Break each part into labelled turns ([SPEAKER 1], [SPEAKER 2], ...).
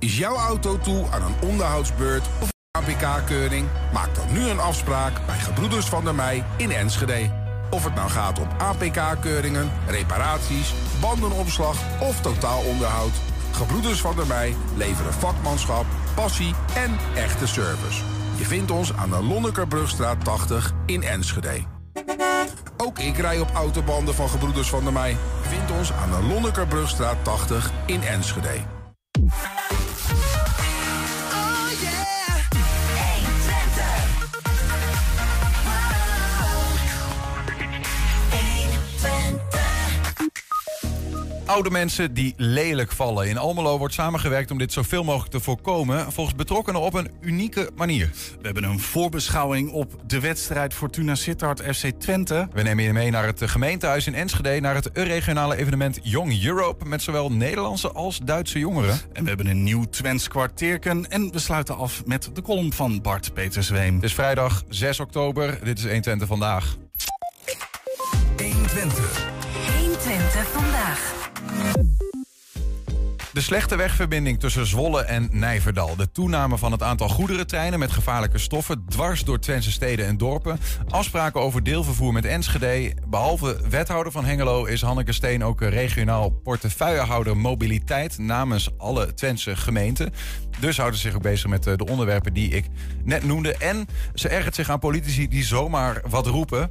[SPEAKER 1] Is jouw auto toe aan een onderhoudsbeurt of APK-keuring? Maak dan nu een afspraak bij Gebroeders van der Mei in Enschede. Of het nou gaat om APK-keuringen, reparaties, bandenopslag of totaalonderhoud. Gebroeders van der Mei leveren vakmanschap, passie en echte service. Je vindt ons aan de Lonnekerbrugstraat 80 in Enschede. Ook ik rij op autobanden van Gebroeders van der Mei. Vind ons aan de Lonnekerbrugstraat 80 in Enschede.
[SPEAKER 2] Oude mensen die lelijk vallen. In Almelo wordt samengewerkt om dit zoveel mogelijk te voorkomen. Volgens betrokkenen op een unieke manier.
[SPEAKER 3] We hebben een voorbeschouwing op de wedstrijd Fortuna Sittard FC Twente.
[SPEAKER 2] We nemen je mee naar het gemeentehuis in Enschede. Naar het regionale evenement Young Europe. Met zowel Nederlandse als Duitse jongeren.
[SPEAKER 3] En we hebben een nieuw Twents kwartierken. En we sluiten af met de column van Bart Petersweem.
[SPEAKER 2] Het is vrijdag 6 oktober. Dit is 120 vandaag.
[SPEAKER 4] 120.
[SPEAKER 5] 120 vandaag.
[SPEAKER 2] De slechte wegverbinding tussen Zwolle en Nijverdal. De toename van het aantal goederentreinen met gevaarlijke stoffen dwars door Twentse steden en dorpen. Afspraken over deelvervoer met Enschede. Behalve wethouder van Hengelo is Hanneke Steen ook regionaal portefeuillehouder mobiliteit namens alle Twentse gemeenten. Dus houden ze zich ook bezig met eh, de onderwerpen die ik net noemde. En ze ergert zich aan politici die zomaar wat roepen. Uh,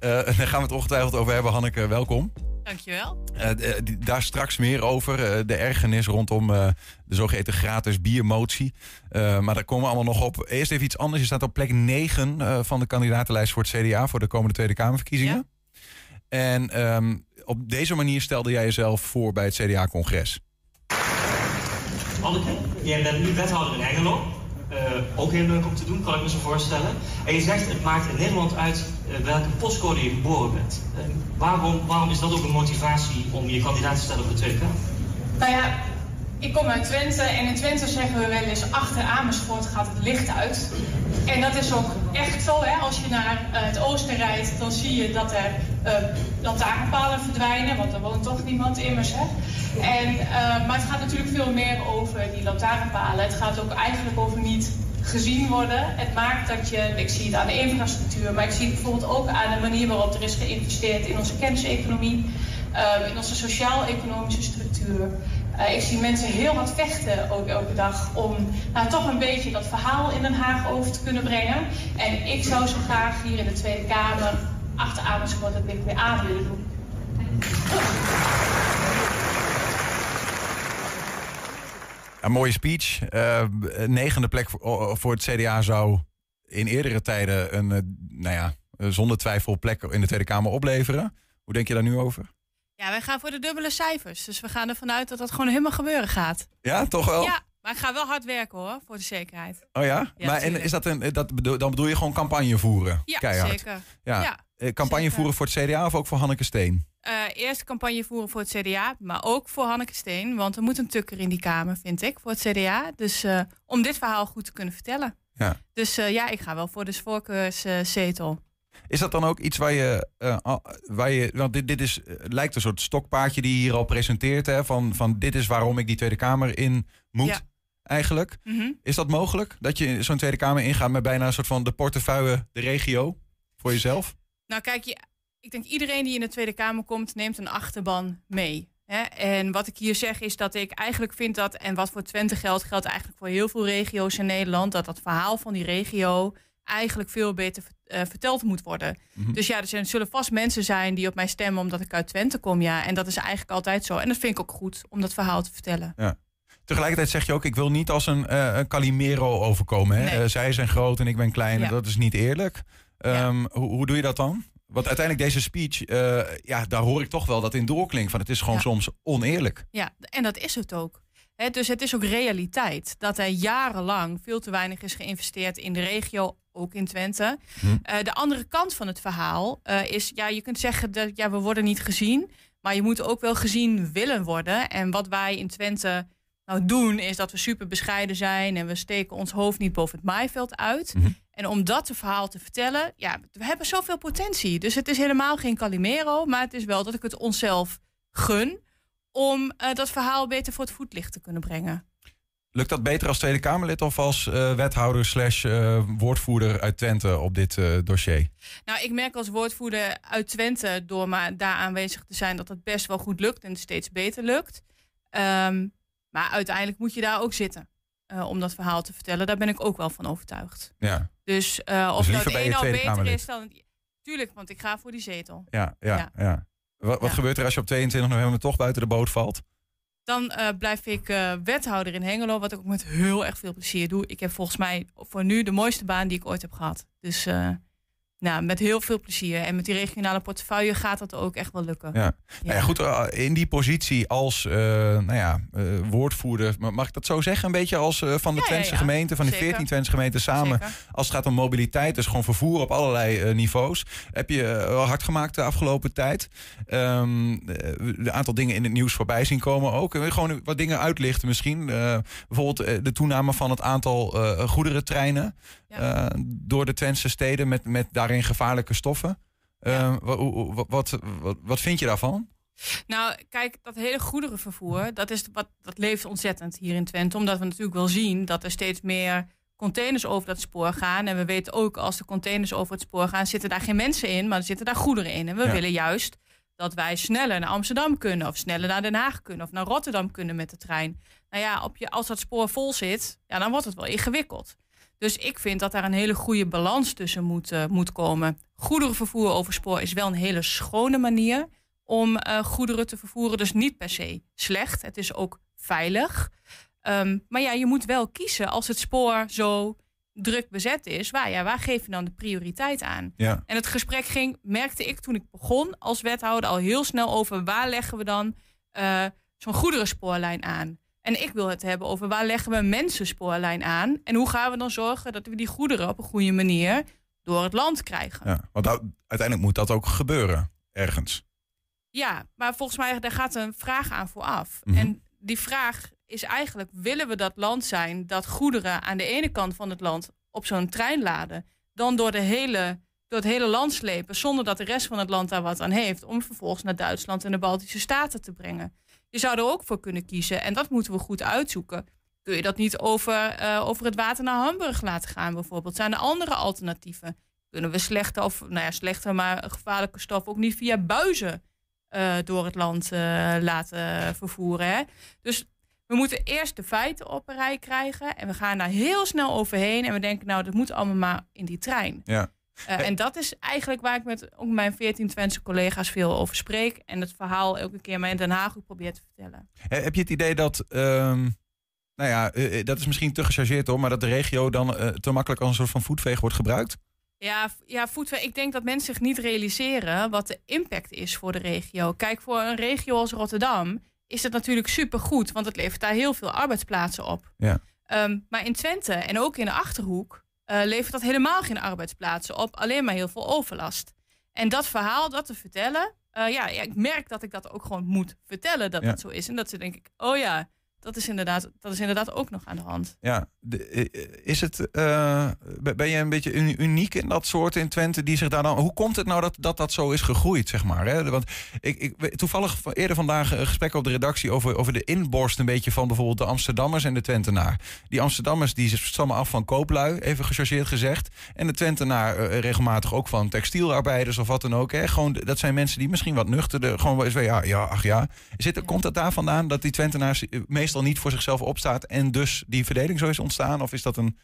[SPEAKER 2] daar gaan we het ongetwijfeld over hebben. Hanneke, welkom.
[SPEAKER 6] Dankjewel.
[SPEAKER 2] Uh, daar straks meer over. Uh, de ergernis rondom uh, de zogeheten gratis biermotie. maar daar komen we allemaal nog op. Eerst even iets anders. Je staat op plek 9 van de kandidatenlijst voor het CDA voor de komende Tweede Kamerverkiezingen. Ja. En um, op deze manier stelde jij jezelf voor bij het CDA-congres.
[SPEAKER 7] Anneke, jij bent nu wethouder in Hengelo. Uh, ook heel leuk om te doen, kan ik me zo voorstellen. En je zegt, het maakt in Nederland uit uh, welke postcode je geboren bent. Uh, waarom, waarom is dat ook een motivatie om je kandidaat te stellen voor de Tweede Kamer?
[SPEAKER 6] Nou ja, ik kom uit Twente en in Twente zeggen we wel eens achter Amersfoort gaat het licht uit. En dat is ook echt zo. Hè? Als je naar het oosten rijdt, dan zie je dat er lantaarnpalen verdwijnen, want er woont toch niemand immers. Hè? En, maar het gaat natuurlijk veel meer over die lantaarnpalen. Het gaat ook eigenlijk over niet gezien worden. Het maakt dat je, ik zie het aan de infrastructuur, maar ik zie het bijvoorbeeld ook aan de manier waarop er is geïnvesteerd in onze kenniseconomie, uh, in onze sociaal-economische structuur. Uh, ik zie mensen heel hard vechten ook elke dag om nou, toch een beetje dat verhaal in Den Haag over te kunnen brengen. En ik zou zo graag hier in de Tweede Kamer achter Amersfoort dat weer aan willen doen.
[SPEAKER 2] Een mooie speech. Uh, negende plek voor, voor, het CDA zou in eerdere tijden een, nou ja, zonder twijfel plek in de Tweede Kamer opleveren. Hoe denk je daar nu over?
[SPEAKER 6] Ja, wij gaan voor de dubbele cijfers. Dus we gaan ervan uit dat dat gewoon helemaal gebeuren gaat.
[SPEAKER 2] Ja, toch wel?
[SPEAKER 6] Ja, maar ik ga wel hard werken hoor, voor de zekerheid.
[SPEAKER 2] Oh ja? ja maar en is dat een, dat bedoel, dan bedoel je gewoon campagne voeren?
[SPEAKER 6] Ja,
[SPEAKER 2] Keihard.
[SPEAKER 6] zeker.
[SPEAKER 2] Ja.
[SPEAKER 6] ja
[SPEAKER 2] campagne
[SPEAKER 6] zeker.
[SPEAKER 2] voeren voor het CDA of ook voor Hanneke Steen?
[SPEAKER 6] Uh, eerst campagne voeren voor het CDA, maar ook voor Hanneke Steen. Want er moet een tukker in die Kamer, vind ik, voor het CDA. Dus uh, om dit verhaal goed te kunnen vertellen.
[SPEAKER 2] Ja.
[SPEAKER 6] Dus uh, ja, ik ga wel voor de voorkeurszetel.
[SPEAKER 2] Is dat dan ook iets waar je, waar je want dit, dit is, lijkt een soort stokpaardje die je hier al presenteert, hè, van, van dit is waarom ik die Tweede Kamer in moet,
[SPEAKER 6] ja.
[SPEAKER 2] eigenlijk.
[SPEAKER 6] Mm -hmm.
[SPEAKER 2] Is dat mogelijk, dat je zo'n Tweede Kamer ingaat met bijna een soort van de portefeuille, de regio, voor jezelf?
[SPEAKER 6] Nou kijk, je, ik denk iedereen die in de Tweede Kamer komt, neemt een achterban mee. Hè? En wat ik hier zeg is dat ik eigenlijk vind dat, en wat voor Twente geldt, geldt eigenlijk voor heel veel regio's in Nederland, dat dat verhaal van die regio eigenlijk veel beter uh, verteld moet worden.
[SPEAKER 2] Mhm.
[SPEAKER 6] Dus ja, er zijn, zullen vast mensen zijn die op mij stemmen omdat ik uit Twente kom, ja. En dat is eigenlijk altijd zo. En dat vind ik ook goed om dat verhaal te vertellen.
[SPEAKER 2] Ja. Tegelijkertijd zeg je ook, ik wil niet als een, uh, een Calimero overkomen. Hè?
[SPEAKER 6] Nee.
[SPEAKER 2] Uh, zij zijn groot en ik ben klein.
[SPEAKER 6] Ja.
[SPEAKER 2] Dat is niet eerlijk. Um,
[SPEAKER 6] Ja.
[SPEAKER 2] hoe, hoe doe je dat dan? Want uiteindelijk deze speech, uh, ja, daar hoor ik toch wel dat in doorklinkt. Van het is gewoon
[SPEAKER 6] Ja.
[SPEAKER 2] soms oneerlijk.
[SPEAKER 6] Ja, en dat is het ook. Dus het is ook realiteit dat er jarenlang veel te weinig is geïnvesteerd in de regio, ook in Twente.
[SPEAKER 2] Hm.
[SPEAKER 6] Eh, de andere kant van het verhaal eh, is, ja, je kunt zeggen dat ja, we worden niet gezien, maar je moet ook wel gezien willen worden. En wat wij in Twente nou doen, is dat we super bescheiden zijn en we steken ons hoofd niet boven het maaiveld uit.
[SPEAKER 2] Mhm.
[SPEAKER 6] En om dat te verhaal te vertellen, ja, we hebben zoveel potentie. Dus het is helemaal geen Calimero, maar het is wel dat ik het onszelf gun om uh, dat verhaal beter voor het voetlicht te kunnen brengen.
[SPEAKER 2] Lukt dat beter als Tweede Kamerlid of als eh, wethouder slash eh, woordvoerder uit Twente op dit eh, dossier?
[SPEAKER 6] Nou, ik merk als woordvoerder uit Twente, door maar daar aanwezig te zijn, dat het best wel goed lukt en steeds beter lukt. Ehm, maar uiteindelijk moet je daar ook zitten om dat verhaal te vertellen. Daar ben ik ook wel van overtuigd.
[SPEAKER 2] Ja,
[SPEAKER 6] Dus eh, of
[SPEAKER 2] Dus
[SPEAKER 6] nou het een
[SPEAKER 2] Tweede
[SPEAKER 6] beter
[SPEAKER 2] Kamerlid.
[SPEAKER 6] is dan... Tuurlijk, want ik ga voor die zetel.
[SPEAKER 2] ja, ja. ja.
[SPEAKER 6] Ja.
[SPEAKER 2] Wat, wat
[SPEAKER 6] Ja.
[SPEAKER 2] gebeurt er als je op 22 november toch buiten de boot valt?
[SPEAKER 6] Dan eh, blijf ik eh, wethouder in Hengelo, wat ik ook met heel erg veel plezier doe. Ik heb volgens mij voor nu de mooiste baan die ik ooit heb gehad. Dus eh, nou, met heel veel plezier. En met die regionale portefeuille gaat dat ook echt wel lukken.
[SPEAKER 2] Ja. Nou ja, goed, eh, in die positie als eh, nou ja, eh, woordvoerder, ma- mag ik dat zo zeggen? Een beetje als van de
[SPEAKER 6] Ja,
[SPEAKER 2] Twentse
[SPEAKER 6] ja.
[SPEAKER 2] gemeenten, van de
[SPEAKER 6] Zeker.
[SPEAKER 2] 14 Twentse gemeenten samen.
[SPEAKER 6] Zeker.
[SPEAKER 2] Als het gaat om mobiliteit, dus gewoon vervoer op allerlei niveaus. Heb je wel hard gemaakt de afgelopen tijd. Ehm, eh, een aantal dingen in het nieuws voorbij zien komen ook. Gewoon wat dingen uitlichten misschien. Bijvoorbeeld de toename van het aantal goederentreinen door de Twentse steden met, met daarin gevaarlijke stoffen. Eh, hoe- wat, wat, wat, wat vind je daarvan?
[SPEAKER 6] Nou, kijk, dat hele goederenvervoer, dat, is wat, dat leeft ontzettend hier in Twente. Omdat we natuurlijk wel zien dat er steeds meer containers over dat spoor gaan. En we weten ook, als de containers over het spoor gaan, zitten daar geen mensen in, maar er zitten daar goederen in. En we
[SPEAKER 2] Ja.
[SPEAKER 6] willen juist dat wij sneller naar Amsterdam kunnen, of sneller naar Den Haag kunnen, of naar Rotterdam kunnen met de trein. Nou ja, op je, als dat spoor vol zit, ja, dan wordt het wel ingewikkeld. Dus ik vind dat daar een hele goede balans tussen moet, eh, moet komen. Goederenvervoer over spoor is wel een hele schone manier om eh, goederen te vervoeren. Dus niet per se slecht. Het is ook veilig. Ehm, maar ja, je moet wel kiezen als het spoor zo druk bezet is. Waar, ja, waar geef je dan de prioriteit aan?
[SPEAKER 2] Ja.
[SPEAKER 6] En het gesprek ging, merkte ik toen ik begon als wethouder al heel snel over waar leggen we dan eh, zo'n goederenspoorlijn aan. En ik wil het hebben over waar leggen we een mensenspoorlijn aan. En hoe gaan we dan zorgen dat we die goederen op een goede manier door het land krijgen.
[SPEAKER 2] Ja, want uiteindelijk moet dat ook gebeuren, ergens.
[SPEAKER 6] Ja, maar volgens mij daar gaat een vraag aan vooraf.
[SPEAKER 2] Mhm.
[SPEAKER 6] En die vraag is eigenlijk: willen we dat land zijn dat goederen aan de ene kant van het land op zo'n trein laden, dan door, de hele, door het hele land slepen, zonder dat de rest van het land daar wat aan heeft, om vervolgens naar Duitsland en de Baltische Staten te brengen? Je zou er ook voor kunnen kiezen, en dat moeten we goed uitzoeken. Kun je dat niet over, eh, over het water naar Hamburg laten gaan, bijvoorbeeld? Zijn er andere alternatieven? Kunnen we slechte, of nou ja, slechte, maar gevaarlijke stof ook niet via buizen eh, door het land eh, laten vervoeren. Dus we moeten eerst de feiten op een rij krijgen. En we gaan daar heel snel overheen. En we denken, nou, dat moet allemaal maar in die trein.
[SPEAKER 2] Ja.
[SPEAKER 6] Eh, en dat is eigenlijk waar ik met ook mijn 14 Twentse collega's veel over spreek. En het verhaal elke keer maar in Den Haag ook probeer te vertellen.
[SPEAKER 2] Eh, Heb je het idee dat, ehm, nou ja, eh, eh, dat is misschien te gechargeerd hoor, maar dat de regio dan eh, te makkelijk als een soort van voetveeg wordt gebruikt?
[SPEAKER 6] Ja, ja voetweg. Ik denk dat mensen zich niet realiseren wat de impact is voor de regio. Kijk, voor een regio als Rotterdam is het natuurlijk supergoed, want het levert daar heel veel arbeidsplaatsen op.
[SPEAKER 2] Ja.
[SPEAKER 6] Ehm, maar in Twente en ook in de Achterhoek eh, levert dat helemaal geen arbeidsplaatsen op, alleen maar heel veel overlast. En dat verhaal, dat te vertellen, eh, ja, ja, ik merk dat ik dat ook gewoon moet vertellen dat
[SPEAKER 2] Ja.
[SPEAKER 6] het zo is. En dat ze denk ik, oh ja, dat is inderdaad, dat is inderdaad ook nog aan de hand.
[SPEAKER 2] Ja, de- eh, is het, eh, ben je een beetje uni- uniek in dat soort in Twente die zich daar dan... Hoe komt het nou dat dat, dat zo is gegroeid, zeg maar? Hè? Want ik, ik, toevallig eerder vandaag een gesprek op de redactie over, over de inborst een beetje van bijvoorbeeld de Amsterdammers en de Twentenaar. Die Amsterdammers die stammen af van kooplui, even gechargeerd gezegd. En de Twentenaar eh, regelmatig ook van textielarbeiders of wat dan ook. Hè? Gewoon, dat zijn mensen die misschien wat nuchterder, gewoon wel eens van, ja, ja, ach ja. Zit, er- Komt dat daar vandaan dat die Twentenaars eh, meestal niet voor zichzelf opstaat en dus die verdeling zo is ontstaan? Of is dat een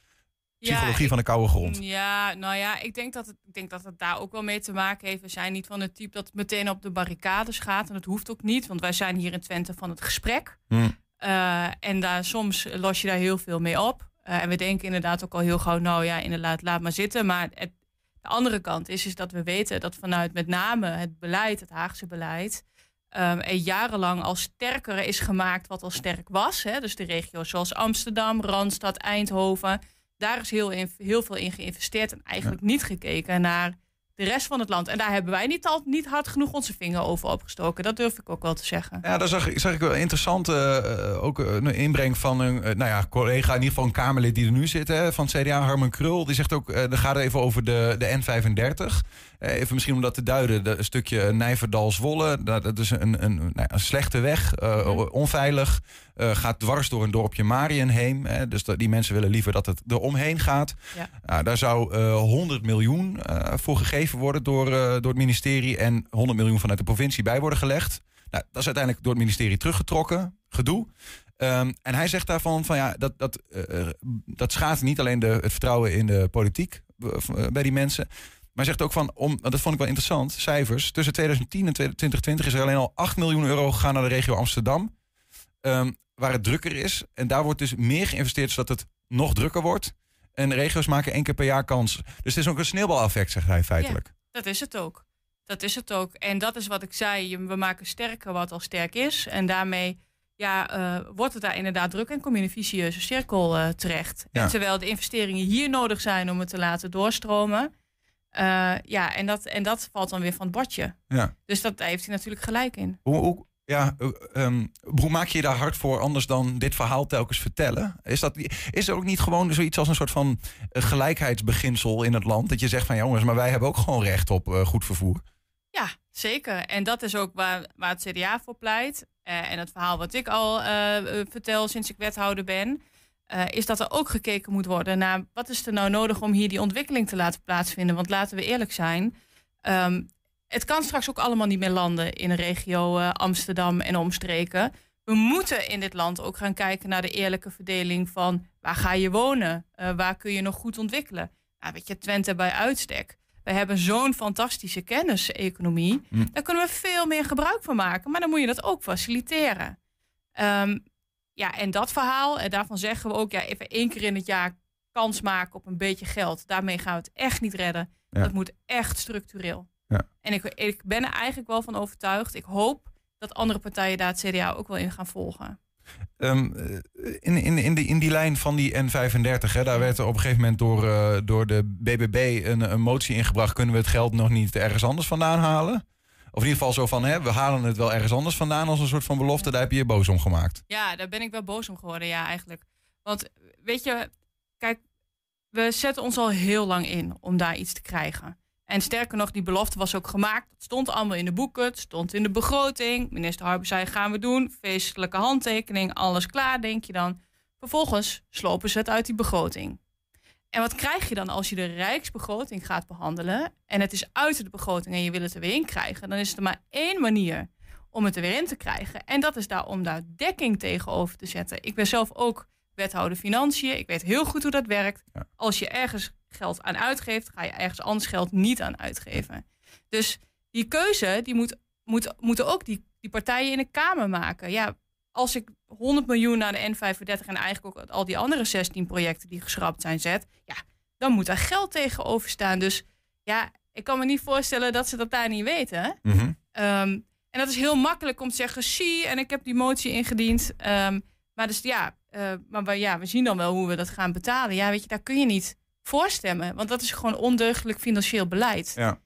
[SPEAKER 2] psychologie van de koude grond?
[SPEAKER 6] Ja, nou ja, ik denk, dat het, ik denk dat het daar ook wel mee te maken heeft. We zijn niet van het type dat meteen op de barricades gaat. En dat hoeft ook niet, want wij zijn hier in Twente van het gesprek.
[SPEAKER 2] Hm.
[SPEAKER 6] Eh, en daar, soms los je daar heel veel mee op. Eh, en we denken inderdaad ook al heel gauw, nou ja, inderdaad, laat maar zitten. Maar het, de andere kant is, is dat we weten dat vanuit met name het beleid, het Haagse beleid... er jarenlang al sterker is gemaakt wat al sterk was. Hè? Dus de regio's zoals Amsterdam, Randstad, Eindhoven. Daar is heel, in- heel veel in geïnvesteerd en eigenlijk niet gekeken naar de rest van het land. En daar hebben wij niet, al, niet hard genoeg onze vinger over opgestoken. Dat durf ik ook wel te zeggen.
[SPEAKER 2] Ja, daar zag, ik- zag ik wel interessant. eh, eh, ook een inbreng van een eh, nou ja, collega, in ieder geval een Kamerlid die er nu zit, hè, van het CDA, Harmen Krul. Die zegt ook, eh dan gaat even over de, de N35. Eh, even misschien om dat te duiden, de, een stukje Nijverdal-Zwolle. Dat, dat is een, een, nou ja, een slechte weg, eh, onveilig. Eh, gaat dwars door een dorpje Marienheem. Hè, dus die mensen willen liever dat het er omheen gaat.
[SPEAKER 6] Ja.
[SPEAKER 2] Nou, daar zou eh 100 miljoen eh, voor gegeven worden door, eh, door het ministerie. En 100 miljoen vanuit de provincie bij worden gelegd. Nou, dat is uiteindelijk door het ministerie teruggetrokken. Gedoe. Ehm, en hij zegt daarvan van ja, dat, dat, eh, eh, dat schaadt niet alleen de, het vertrouwen in de politiek eh, bij die mensen. Maar hij zegt ook van, om, dat vond ik wel interessant, cijfers. Tussen 2010 en 2020 is er alleen al 8 miljoen euro gegaan naar de regio Amsterdam. ehm, waar het drukker is. En daar wordt dus meer geïnvesteerd zodat het nog drukker wordt. En regio's maken één keer per jaar kans. Dus het is ook een sneeuwbaleffect, zegt hij feitelijk.
[SPEAKER 6] Dat is het ook. Dat is het ook. En dat is wat ik zei. We maken sterker wat al sterk is. En daarmee ja, eh, wordt het daar inderdaad druk en kom je in een vicieuze cirkel eh, terecht.
[SPEAKER 2] Ja.
[SPEAKER 6] En terwijl de investeringen hier nodig zijn om het te laten doorstromen. eh, ja, en dat, en dat valt dan weer van het bordje.
[SPEAKER 2] Ja.
[SPEAKER 6] Dus dat, daar heeft hij natuurlijk gelijk in.
[SPEAKER 2] Hoe, hoe, ja, eh, ehm, hoe maak je je daar hard voor anders dan dit verhaal telkens vertellen? Is, dat, is er ook niet gewoon zoiets als een soort van eh, gelijkheidsbeginsel in het land? Dat je zegt van jongens, maar wij hebben ook gewoon recht op eh, goed vervoer.
[SPEAKER 6] Ja, zeker. En dat is ook waar, waar het CDA voor pleit. En het verhaal wat ik al vertel sinds ik wethouder ben. is dat er ook gekeken moet worden naar wat is er nou nodig om hier die ontwikkeling te laten plaatsvinden. Want laten we eerlijk zijn. ehm, het kan straks ook allemaal niet meer landen in de regio eh, Amsterdam en omstreken. We moeten in dit land ook gaan kijken naar de eerlijke verdeling van waar ga je wonen? Eh, waar kun je nog goed ontwikkelen? Nou, weet je, Twente bij uitstek. We hebben zo'n fantastische kenniseconomie.
[SPEAKER 2] Hm.
[SPEAKER 6] Daar kunnen we veel meer gebruik van maken. Maar dan moet je dat ook faciliteren. Ehm, ja, en dat verhaal, en daarvan zeggen we ook... ja, even één keer in het jaar kans maken op een beetje geld. Daarmee gaan we het echt niet redden.
[SPEAKER 2] Ja.
[SPEAKER 6] Dat moet echt structureel.
[SPEAKER 2] Ja.
[SPEAKER 6] En ik, ik ben er eigenlijk wel van overtuigd. Ik hoop dat andere partijen daar het CDA ook wel in gaan volgen.
[SPEAKER 2] Ehm, eh, in, in, in, die, in die lijn van die N35, hè, daar werd er op een gegeven moment door, eh, door de BBB een, een motie ingebracht. Kunnen we het geld nog niet ergens anders vandaan halen? Of in ieder geval zo van, hè, we halen het wel ergens anders vandaan als een soort van belofte. Daar heb je je boos om gemaakt.
[SPEAKER 6] Ja, daar ben ik wel boos om geworden, ja, eigenlijk. Want weet je, kijk, we zetten ons al heel lang in om daar iets te krijgen. En sterker nog, die belofte was ook gemaakt. Het stond allemaal in de boeken, het stond in de begroting. Minister Harber zei, gaan we doen. Feestelijke handtekening, alles klaar, denk je dan. Vervolgens slopen ze het uit die begroting. En wat krijg je dan als je de Rijksbegroting gaat behandelen... en het is uit de begroting en je wil het er weer in krijgen... dan is er maar één manier om het er weer in te krijgen. En dat is daar om daar dekking tegenover te zetten. Ik ben zelf ook wethouder financiën. Ik weet heel goed hoe dat werkt. Als je ergens geld aan uitgeeft, ga je ergens anders geld niet aan uitgeven. Dus die keuze, die moet, moet, moeten ook die, die partijen in de Kamer maken. Ja, als ik 100 miljoen naar de N35 en eigenlijk ook al die andere 16 projecten die geschrapt zijn zet, ja, dan moet daar geld tegenover staan. Dus ja, ik kan me niet voorstellen dat ze dat daar niet weten.
[SPEAKER 2] Mhm.
[SPEAKER 6] Ehm, en dat is heel makkelijk om te zeggen, zie, en ik heb die motie ingediend. Ehm, maar dus ja, eh, maar we, ja, we zien dan wel hoe we dat gaan betalen. Ja, weet je, daar kun je niet voor stemmen. Want dat is gewoon ondeugdelijk financieel beleid.
[SPEAKER 2] Ja.